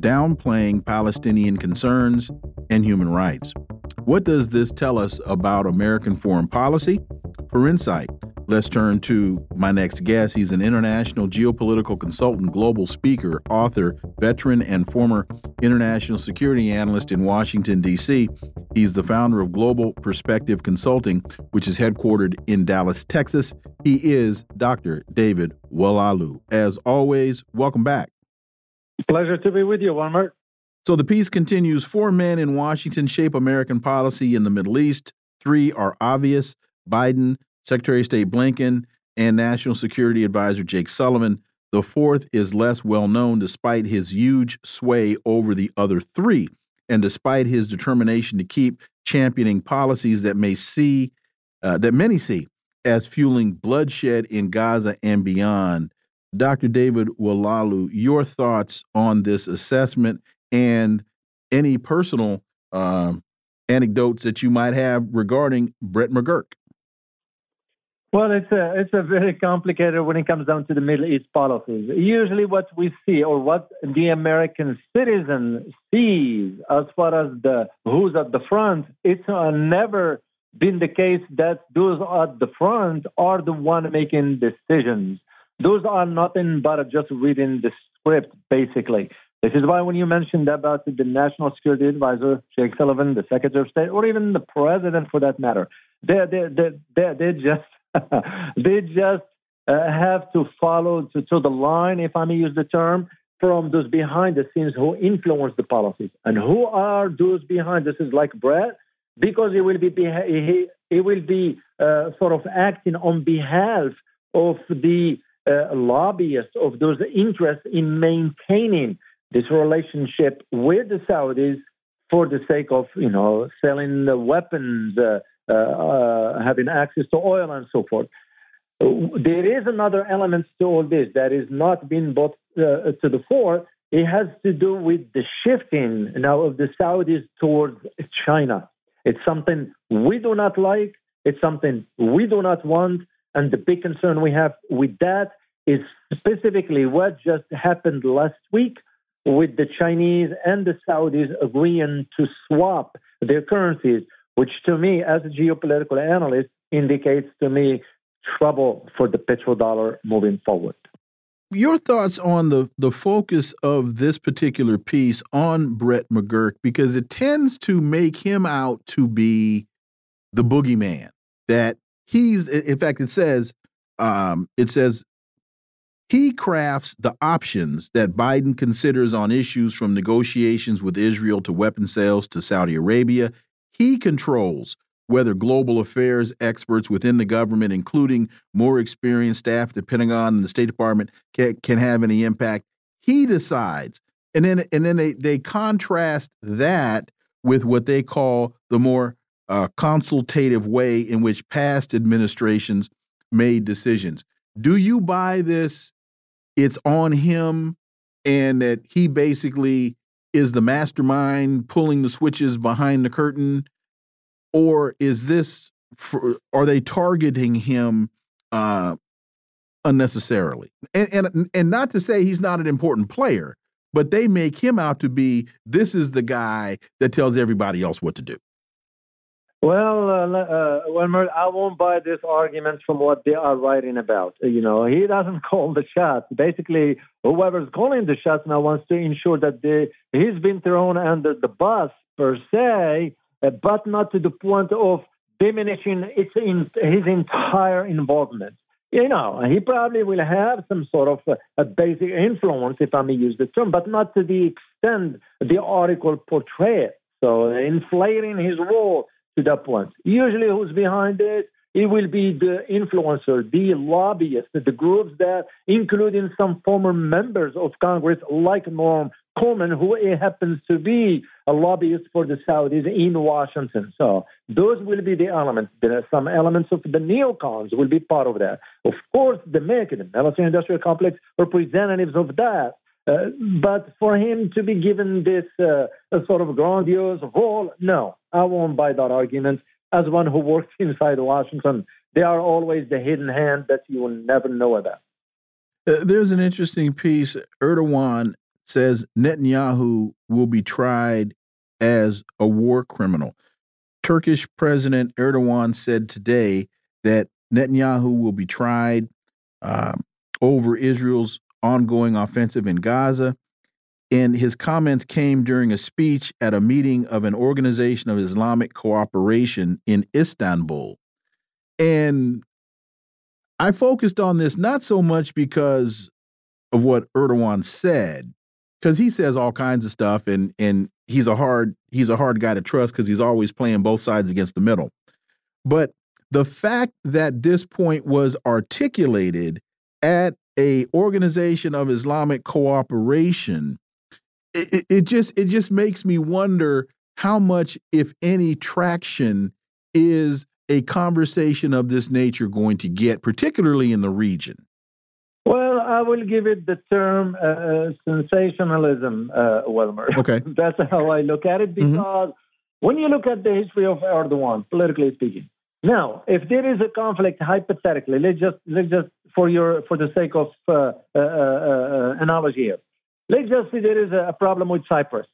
downplaying Palestinian concerns and human rights. What does this tell us about American foreign policy? For insight, let's turn to my next guest. He's an international geopolitical consultant, global speaker, author, veteran, and former international security analyst in Washington, D.C. He's the founder of Global Perspective Consulting, which is headquartered in Dallas, Texas. He is Dr. David Oualaalou. As always, welcome back. Pleasure to be with you, Wilmer. So the piece continues Four men in Washington shape American policy in the Middle East. Three are obvious Biden, Secretary of State Blinken, and National Security Advisor Jake Sullivan. The fourth is less well known despite his huge sway over the other three, and despite his determination to keep championing policies that may see uh, that many see as fueling bloodshed in Gaza and beyond. Dr. David Oualaalou, your thoughts on this assessment and any personal um, anecdotes that you might have regarding Brett McGurk? Well, it's a it's a very complicated when it comes down to the Middle East policies. Usually, what we see or what the American citizen sees as far as the who's at the front, it's uh, never been the case that those at the front are the one making decisions. Those are nothing but just reading the script, basically. This is why when you mentioned about the National Security Advisor, Jake Sullivan, the Secretary of State, or even the President for that matter, they they they they, they just they just uh, have to follow to, to the line, if I may use the term, from those behind the scenes who influence the policies. And who are those behind this is like Brett? Because he will be he, he will be uh, sort of acting on behalf of the uh, lobbyists of those interests in maintaining this relationship with the Saudis for the sake of you know selling the weapons, uh, having access to oil, and so forth. There is another element to all this that is not being brought uh, to the fore. It has to do with the shifting now of the Saudis towards China. It's something we do not like. It's something we do not want. And the big concern we have with that is specifically what just happened last week with the Chinese and the Saudis agreeing to swap their currencies, which to me, as a geopolitical analyst, indicates to me trouble for the petrodollar moving forward. Your thoughts on the the focus of this particular piece on Brett McGurk because it tends to make him out to be the boogeyman. That he's, in fact, it says, um, it says he crafts the options that Biden considers on issues from negotiations with Israel to weapon sales to Saudi Arabia. He controls whether global affairs experts within the government, including more experienced staff at the Pentagon and the State Department, can, can have any impact. He decides. And then, and then they, they contrast that with what they call the more uh, consultative way in which past administrations made decisions. Do you buy this? It's on him, and that he basically is the mastermind pulling the switches behind the curtain or is this for, are they targeting him uh, unnecessarily? And, and and not to say he's not an important player, but they make him out to be this is the guy that tells everybody else what to do. Well, uh, uh, well, I won't buy this argument from what they are writing about. You know, he doesn't call the shots. Basically, whoever's calling the shots now wants to ensure that they, he's been thrown under the bus per se, uh, but not to the point of diminishing its in, his entire involvement. You know, he probably will have some sort of a, a basic influence, if I may use the term, but not to the extent the article portrays. So, inflating his role to that point. Usually, who's behind it? It will be the influencer, the lobbyists, the groups that, including some former members of Congress like Norm Coleman, who happens to be a lobbyist for the Saudis in Washington. So those will be the elements. Some elements of the neocons will be part of that. Of course, the American military industrial complex, representatives of that. Uh, but for him to be given this uh, sort of grandiose role, no, I won't buy that argument. As one who works inside Washington, they are always the hidden hand that you will never know about. Uh, there's an interesting piece. Erdogan says Netanyahu will be tried as a war criminal. Turkish President Erdogan said today that Netanyahu will be tried um, over Israel's ongoing offensive in Gaza. And his comments came during a speech at a meeting of an organization of Islamic cooperation in Istanbul. And I focused on this not so much because of what Erdogan said, because he says all kinds of stuff and and he's a hard he's a hard guy to trust because he's always playing both sides against the middle but the fact that this point was articulated at a organization of islamic cooperation it, it just it just makes me wonder how much if any traction is a conversation of this nature going to get particularly in the region Well, I will give it the term uh, sensationalism, uh, Wilmer. Okay. That's how I look at it Mm-hmm. because mm -hmm. when you look at the history of Erdogan, politically speaking, now if there is a conflict, hypothetically, let's just let's just for your for the sake of uh, uh, uh, analogy here, let's just say there is a problem with Cyprus.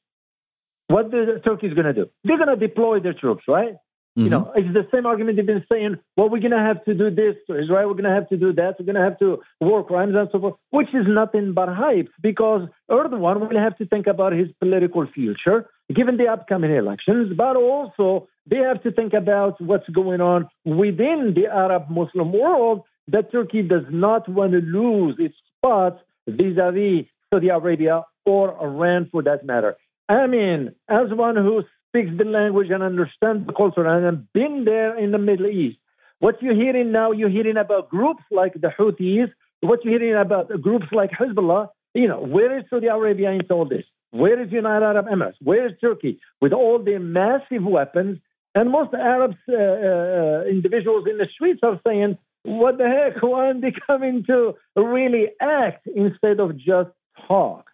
What the Turkey is going to do? They're going to deploy their troops, right? Mm-hmm. You know, it's the same argument they've been saying, well, we're going to have to do this to Israel, we're going to have to do that, we're going to have to war crimes and so forth, which is nothing but hype because Erdogan will have to think about his political future given the upcoming elections, but also they have to think about what's going on within the Arab Muslim world that Turkey does not want to lose its spot vis a vis Saudi Arabia or Iran for that matter. I mean, as one who speaks the language and understands the culture and have been there in the Middle East. What you're hearing now, you're hearing about groups like the Houthis, what you're hearing about groups like Hezbollah. You know, where is Saudi Arabia in all this? Where is United Arab Emirates? Where is Turkey with all the massive weapons? And most Arab uh, uh, individuals in the streets are saying, what the heck? Why aren't they coming to really act instead of just talk?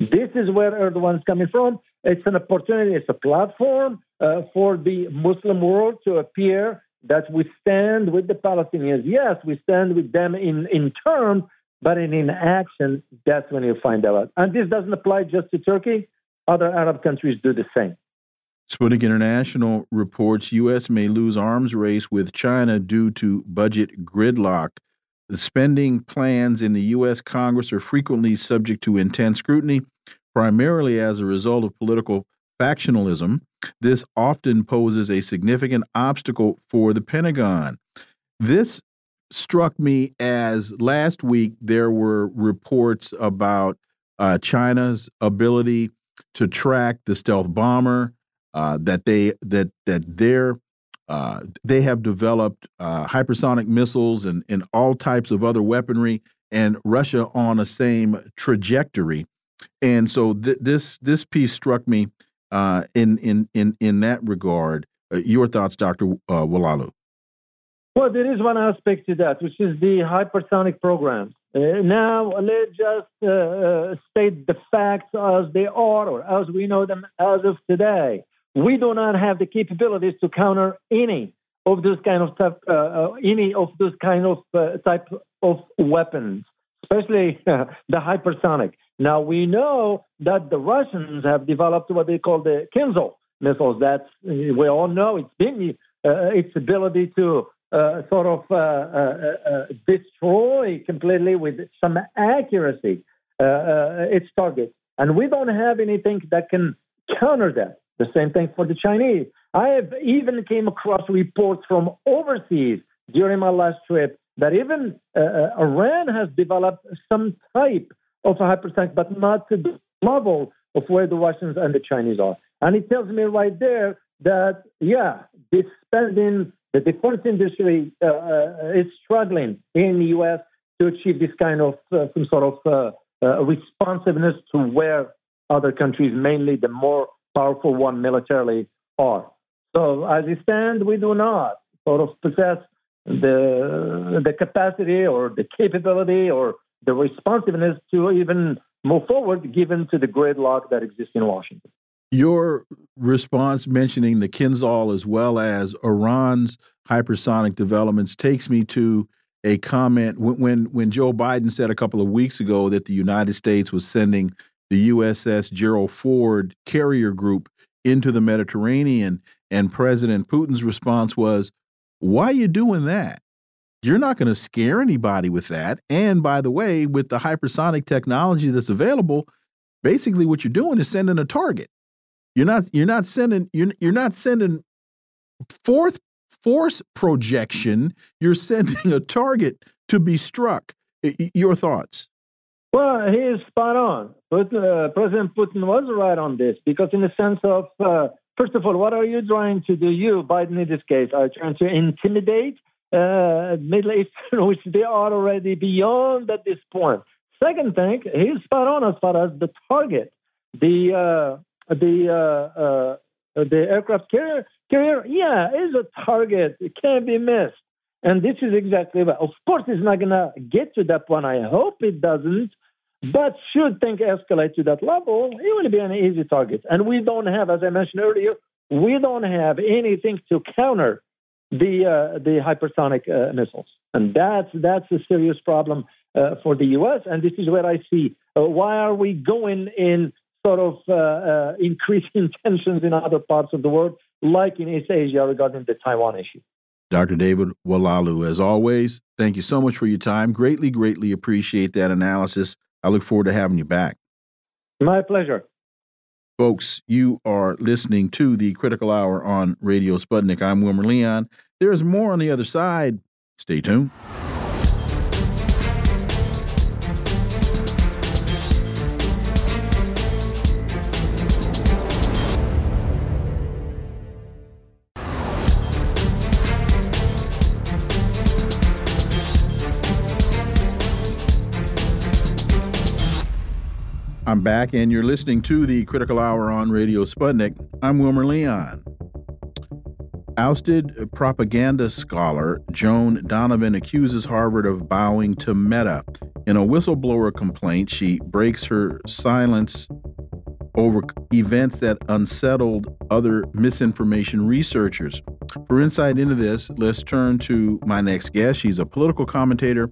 This is where Erdogan's coming from. It's an opportunity, it's a platform uh, for the Muslim world to appear that we stand with the Palestinians. Yes, we stand with them in, in terms, but in, in action, that's when you find out. And this doesn't apply just to Turkey, other Arab countries do the same. Sputnik International reports U.S. may lose arms race with China due to budget gridlock. The spending plans in the U.S. Congress are frequently subject to intense scrutiny, primarily as a result of political factionalism. This often poses a significant obstacle for the Pentagon. This struck me as last week there were reports about uh, China's ability to track the stealth bomber, uh, that they that that they're uh, they have developed uh, hypersonic missiles and, and all types of other weaponry, and Russia on the same trajectory. And so th this this piece struck me uh, in in in in that regard. Uh, your thoughts, Doctor uh, Oualaalou? Well, there is one aspect to that, which is the hypersonic programs. Uh, now, let's just uh, state the facts as they are, or as we know them as of today. We do not have the capabilities to counter any of those kind of type, uh, uh, any of those kind of uh, type of weapons, especially the hypersonic. Now we know that the Russians have developed what they call the Kinzhal missiles. That we all know it's been its ability to uh, sort of uh, uh, destroy completely with some accuracy its target. And we don't have anything that can counter that. The same thing for the Chinese. I have even came across reports from overseas during my last trip that even uh, uh Iran has developed some type of a hypersonic, but not to the level of where the Russians and the Chinese are. And it tells me right there that, yeah, this spending, the defense industry uh, uh, is struggling in the U.S. to achieve this kind of uh, some sort of responsiveness to where other countries, mainly the more powerful one militarily are. So as it stands, we do not sort of possess the the capacity or the capability or the responsiveness to even move forward, given to the gridlock that exists in Washington. Your response mentioning the Kinzhal as well as Iran's hypersonic developments takes me to a comment when when Joe Biden said a couple of weeks ago that the United States was sending the USS Gerald Ford carrier group into the Mediterranean. And President Putin's response was, Why are you doing that? You're not going to scare anybody with that. And by the way, with the hypersonic technology that's available, basically what you're doing is sending a target. You're not you're not sending you're you're not sending fourth force projection. You're sending a target to be struck. Your thoughts? Well, he is spot on. But uh, President Putin was right on this because, in the sense of, uh, first of all, what are you trying to do? You, Biden, in this case, are trying to intimidate uh, Middle Eastern, which they are already beyond at this point. Second thing, he's spot on as far as the target. The uh, the uh, uh, the aircraft carrier, carrier, yeah, is a target. It can't be missed. And this is exactly what. Of course, it's not going to get to that point. I hope it doesn't. But should things escalate to that level, it will be an easy target. And we don't have, as I mentioned earlier, we don't have anything to counter the uh, the hypersonic uh, missiles, and that's that's a serious problem uh, for the U.S. And this is where I see uh, why are we going in sort of uh, uh, increasing tensions in other parts of the world like in East Asia regarding the Taiwan issue. Dr. David Oualaalou, as always, thank you so much for your time. Greatly, greatly appreciate that analysis. I look forward to having you back. My pleasure. Folks, you are listening to the Critical Hour on Radio Sputnik. I'm Wilmer Leon. There's more on the other side. Stay tuned. I'm back, and you're listening to the Critical Hour on Radio Sputnik. I'm Wilmer Leon. Ousted propaganda scholar Joan Donovan accuses Harvard of bowing to Meta. In a whistleblower complaint, she breaks her silence over events that unsettled other misinformation researchers. For insight into this, let's turn to my next guest. She's a political commentator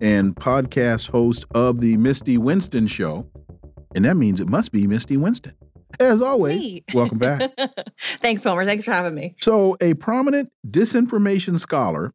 and podcast host of The Misty Winston Show. And that means it must be Misty Winston. As always, hey. welcome back. Thanks, Wilmer. Thanks for having me. So, a prominent disinformation scholar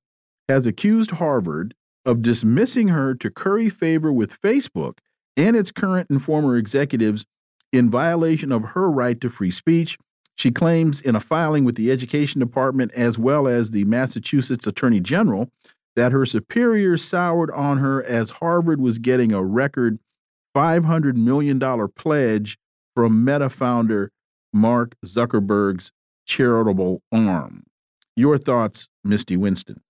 has accused Harvard of dismissing her to curry favor with Facebook and its current and former executives in violation of her right to free speech. She claims in a filing with the Education Department as well as the Massachusetts Attorney General that her superiors soured on her as Harvard was getting a record $500 million pledge from Meta founder Mark Zuckerberg's charitable arm. Your thoughts, Misty Winston?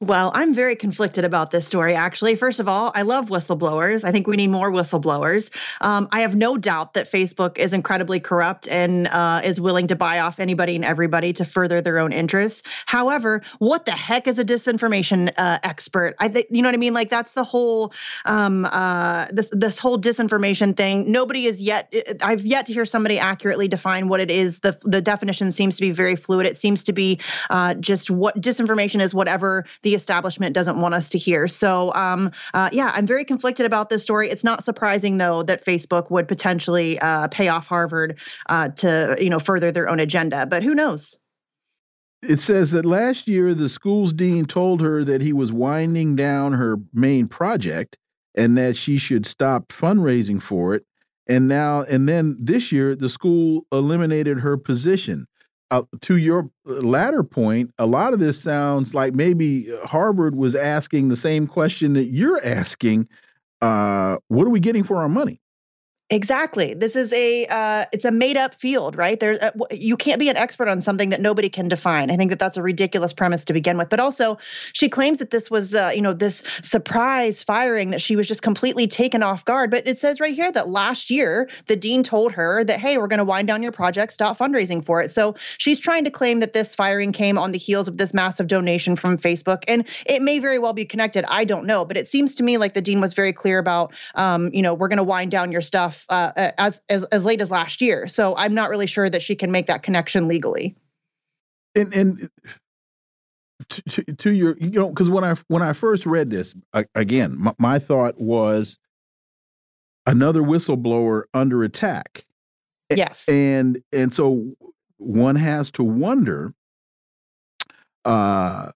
Well, I'm very conflicted about this story, actually. First of all, I love whistleblowers. I think we need more whistleblowers. Um, I have no doubt that Facebook is incredibly corrupt and uh, is willing to buy off anybody and everybody to further their own interests. However, what the heck is a disinformation uh, expert? I think you know what I mean. Like that's the whole um, uh, this this whole disinformation thing. Nobody is yet. I've yet to hear somebody accurately define what it is. the The definition seems to be very fluid. It seems to be uh, just what disinformation is. Whatever the the establishment doesn't want us to hear. So, um, uh, yeah, I'm very conflicted about this story. It's not surprising though that Facebook would potentially uh, pay off Harvard uh, to you know further their own agenda, but who knows? It says that last year the school's dean told her that he was winding down her main project and that she should stop fundraising for it. And now, and then this year, the school eliminated her position uh, to your latter point, a lot of this sounds like maybe Harvard was asking the same question that you're asking. Uh, what are we getting for our money? Exactly. This is a uh, it's a made up field, right? There, uh, you can't be an expert on something that nobody can define. I think that that's a ridiculous premise to begin with. But also, she claims that this was, uh, you know, this surprise firing that she was just completely taken off guard. But it says right here that last year the dean told her that, hey, we're going to wind down your project, stop fundraising for it. So she's trying to claim that this firing came on the heels of this massive donation from Facebook, and it may very well be connected. I don't know, but it seems to me like the dean was very clear about, um, you know, we're going to wind down your stuff uh, as, as as late as last year. So I'm not really sure that she can make that connection legally. And and to, to your you know because when I when I first read this again, my, my thought was another whistleblower under attack. Yes, and and so one has to wonder. Uh,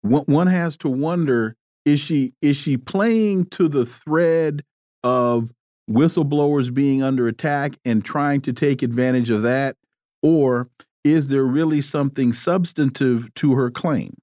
one, one has to wonder is she is she playing to the thread of whistleblowers being under attack and trying to take advantage of that? Or is there really something substantive to her claim?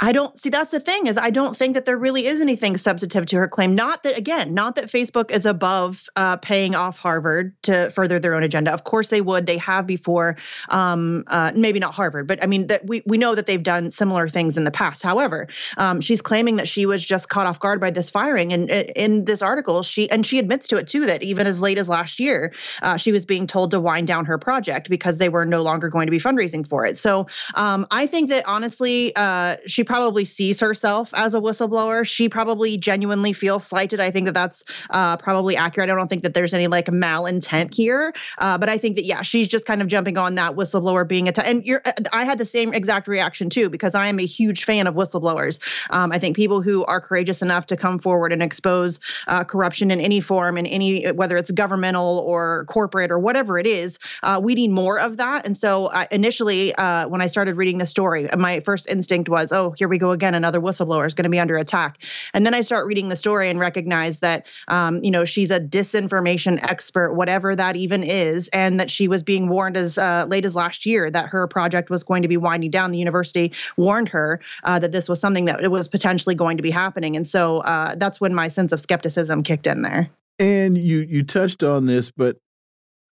I don't see that's the thing is I don't think that there really is anything substantive to her claim. Not that again, not that Facebook is above uh, paying off Harvard to further their own agenda. Of course they would. They have before. Um, uh, maybe not Harvard, but I mean that we we know that they've done similar things in the past. However, um, she's claiming that she was just caught off guard by this firing, and in this article, she and she admits to it too that even as late as last year, uh, she was being told to wind down her project because they were no longer going to be fundraising for it. So um, I think that honestly, uh, she probably sees herself as a whistleblower. She probably genuinely feels slighted. I think that that's uh, probably accurate. I don't think that there's any like malintent here, uh, but I think that yeah, she's just kind of jumping on that whistleblower being a. And you're, uh, I had the same exact reaction too because I am a huge fan of whistleblowers. Um, I think people who are courageous enough to come forward and expose uh, corruption in any form, in any whether it's governmental or corporate or whatever it is, uh, we need more of that. And so I, initially, uh, when I started reading the story, my first instinct was, oh, here we go again, another whistleblower is going to be under attack. And then I start reading the story and recognize that, um, you know, she's a disinformation expert, whatever that even is, and that she was being warned as uh, late as last year that her project was going to be winding down. The university warned her uh, that this was something that it was potentially going to be happening, and so uh, that's when my sense of skepticism kicked in there. And you you touched on this, but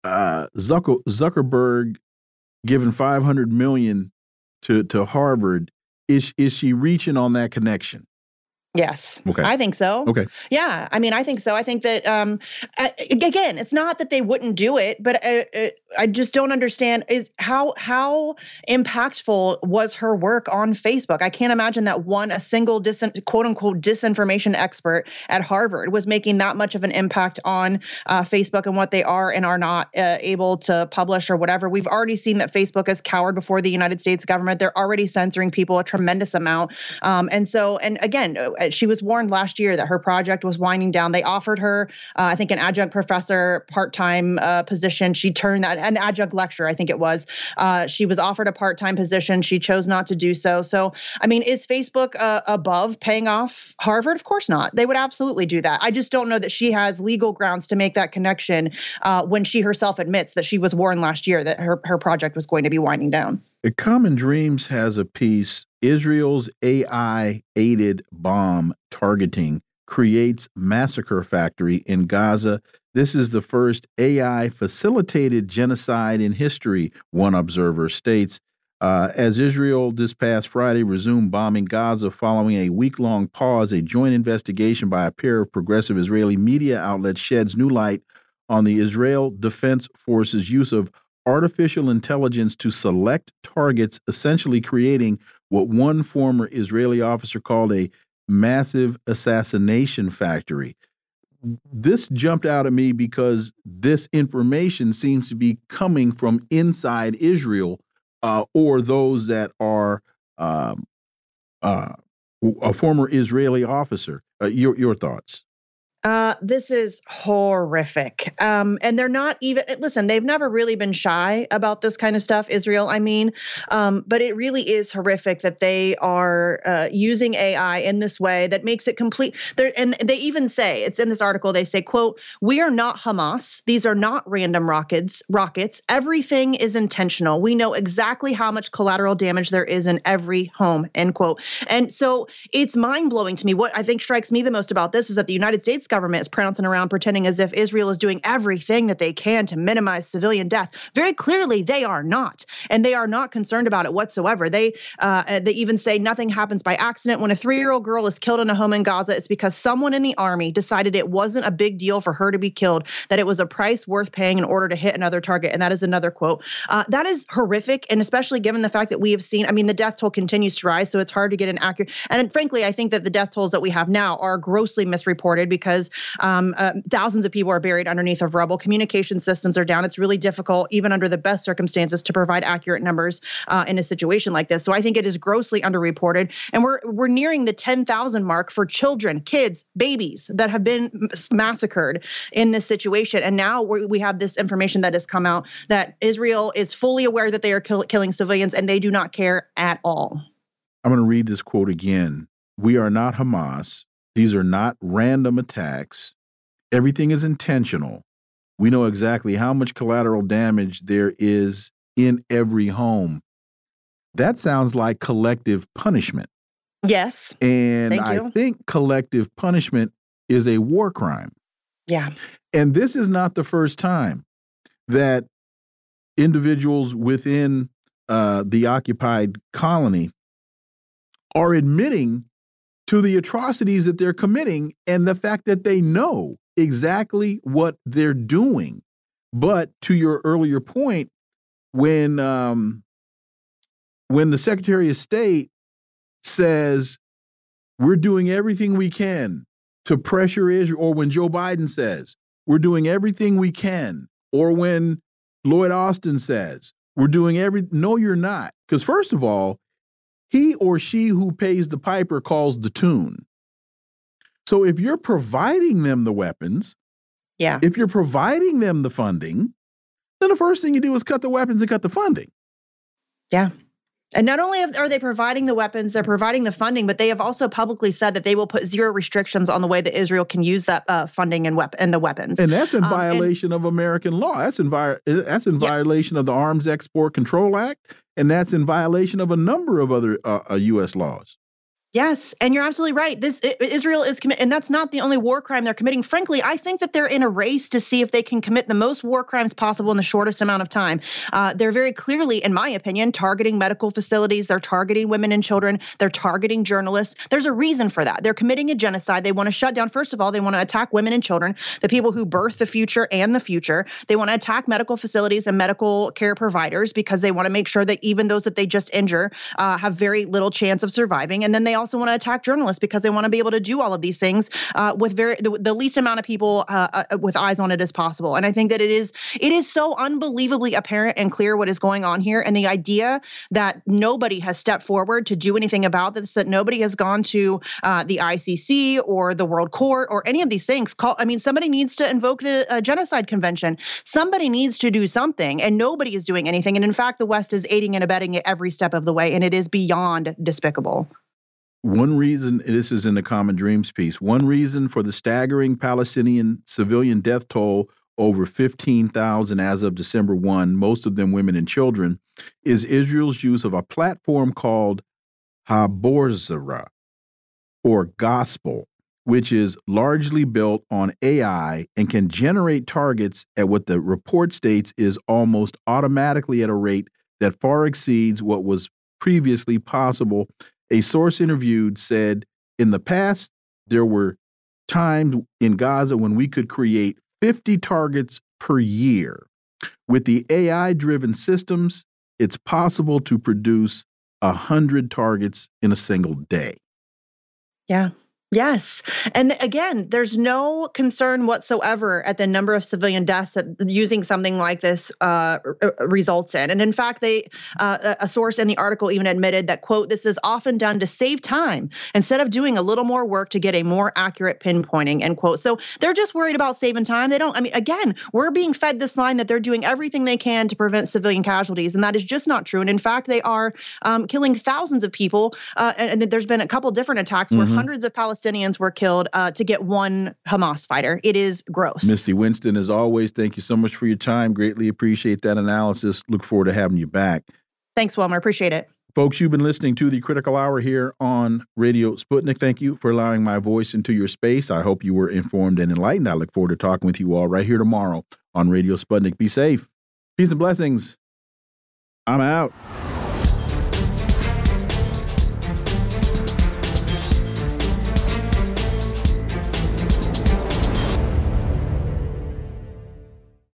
uh, Zucker, Zuckerberg given 500 million to to Harvard is is she reaching on that connection Yes. Okay. I think so. Okay. Yeah. I mean, I think so. I think that, um, again, it's not that they wouldn't do it, but uh, uh, I just don't understand is how, how impactful was her work on Facebook? I can't imagine that one, a single dis- quote unquote disinformation expert at Harvard was making that much of an impact on uh, Facebook and what they are and are not uh, able to publish or whatever. We've already seen that Facebook has cowered before the United States government. They're already censoring people a tremendous amount. Um, and so, and again, uh, she was warned last year that her project was winding down. They offered her, uh, I think, an adjunct professor part time uh, position. She turned that, an adjunct lecturer, I think it was. Uh, she was offered a part time position. She chose not to do so. So, I mean, is Facebook uh, above paying off Harvard? Of course not. They would absolutely do that. I just don't know that she has legal grounds to make that connection uh, when she herself admits that she was warned last year that her, her project was going to be winding down. Common Dreams has a piece Israel's AI aided bomb targeting creates massacre factory in Gaza. This is the first AI facilitated genocide in history, one observer states. Uh, as Israel this past Friday resumed bombing Gaza following a week long pause, a joint investigation by a pair of progressive Israeli media outlets sheds new light on the Israel Defense Forces use of artificial intelligence to select targets, essentially creating what one former Israeli officer called a massive assassination factory. This jumped out at me because this information seems to be coming from inside Israel uh, or those that are um, uh, a former Israeli officer. Uh, your, your thoughts? Uh, this is horrific. Um, and they're not even, listen, they've never really been shy about this kind of stuff, Israel, I mean. Um, but it really is horrific that they are uh, using AI in this way that makes it complete. And they even say, it's in this article, they say, quote, we are not Hamas. These are not random rockets. Rockets. Everything is intentional. We know exactly how much collateral damage there is in every home, end quote. And so it's mind blowing to me. What I think strikes me the most about this is that the United States government is prancing around pretending as if Israel is doing everything that they can to minimize civilian death. Very clearly, they are not, and they are not concerned about it whatsoever. They uh, they even say nothing happens by accident. When a three-year-old girl is killed in a home in Gaza, it's because someone in the army decided it wasn't a big deal for her to be killed, that it was a price worth paying in order to hit another target. And that is another quote. Uh, that is horrific, and especially given the fact that we have seen. I mean, the death toll continues to rise, so it's hard to get an accurate. And frankly, I think that the death tolls that we have now are grossly misreported because because um, uh, thousands of people are buried underneath of rubble. Communication systems are down. It's really difficult, even under the best circumstances, to provide accurate numbers uh, in a situation like this. So I think it is grossly underreported, and we're we're nearing the 10,000 mark for children, kids, babies that have been massacred in this situation. And now we have this information that has come out that Israel is fully aware that they are kill killing civilians, and they do not care at all. I'm going to read this quote again. We are not Hamas. These are not random attacks. Everything is intentional. We know exactly how much collateral damage there is in every home. That sounds like collective punishment. Yes. And I think collective punishment is a war crime. Yeah. And this is not the first time that individuals within uh, the occupied colony are admitting to the atrocities that they're committing and the fact that they know exactly what they're doing. But to your earlier point, when um, when the Secretary of State says we're doing everything we can to pressure Israel, or when Joe Biden says we're doing everything we can, or when Lloyd Austin says we're doing every no, you're not. Because first of all, he or she who pays the piper calls the tune. So if you're providing them the weapons, yeah, if you're providing them the funding, then the first thing you do is cut the weapons and cut the funding. Yeah. And not only are they providing the weapons, they're providing the funding, but they have also publicly said that they will put zero restrictions on the way that Israel can use that uh, funding and, wep- and the weapons. And that's in um, violation and, of American law. That's in, vi that's in yes. violation of the Arms Export Control Act, and that's in violation of a number of other uh, uh, U.S. laws. Yes, and you're absolutely right. This Israel is committing, and that's not the only war crime they're committing. Frankly, I think that they're in a race to see if they can commit the most war crimes possible in the shortest amount of time. Uh, they're very clearly, in my opinion, targeting medical facilities. They're targeting women and children. They're targeting journalists. There's a reason for that. They're committing a genocide. They want to shut down. First of all, they want to attack women and children, the people who birth the future and the future. They want to attack medical facilities and medical care providers because they want to make sure that even those that they just injure uh, have very little chance of surviving. And then they also want to attack journalists because they want to be able to do all of these things uh, with very the, the, least amount of people uh, uh, with eyes on it as possible. And I think that it is it is so unbelievably apparent and clear what is going on here. And the idea that nobody has stepped forward to do anything about this, that nobody has gone to uh, the ICC or the World Court or any of these things. Call, I mean, somebody needs to invoke the uh, Genocide Convention. Somebody needs to do something, and nobody is doing anything. And in fact, the West is aiding and abetting it every step of the way, and it is beyond despicable one reason this is in the Common Dreams piece. One reason for the staggering Palestinian civilian death toll over 15,000 as of December 1, most of them women and children, is Israel's use of a platform called Haborzah or Gospel, which is largely built on AI and can generate targets at what the report states is almost automatically at a rate that far exceeds what was previously possible a source interviewed said in the past, there were times in Gaza when we could create 50 targets per year. With the AI driven systems, it's possible to produce 100 targets in a single day. Yeah. Yes. And again, there's no concern whatsoever at the number of civilian deaths that using something like this uh, results in. And in fact, they uh, a source in the article even admitted that quote this is often done to save time instead of doing a little more work to get a more accurate pinpointing end quote. So they're just worried about saving time. They don't I mean again, we're being fed this line that they're doing everything they can to prevent civilian casualties and that is just not true. And in fact, they are um, killing thousands of people uh, and, and, there's been a couple different attacks mm-hmm. where hundreds of Palestinians Palestinians were killed uh, to get one Hamas fighter. It is gross. Misty Winston, as always, thank you so much for your time. Greatly appreciate that analysis. Look forward to having you back. Thanks, Wilmer. Appreciate it. Folks, you've been listening to the Critical Hour here on Radio Sputnik. Thank you for allowing my voice into your space. I hope you were informed and enlightened. I look forward to talking with you all right here tomorrow on Radio Sputnik. Be safe. Peace and blessings. I'm out.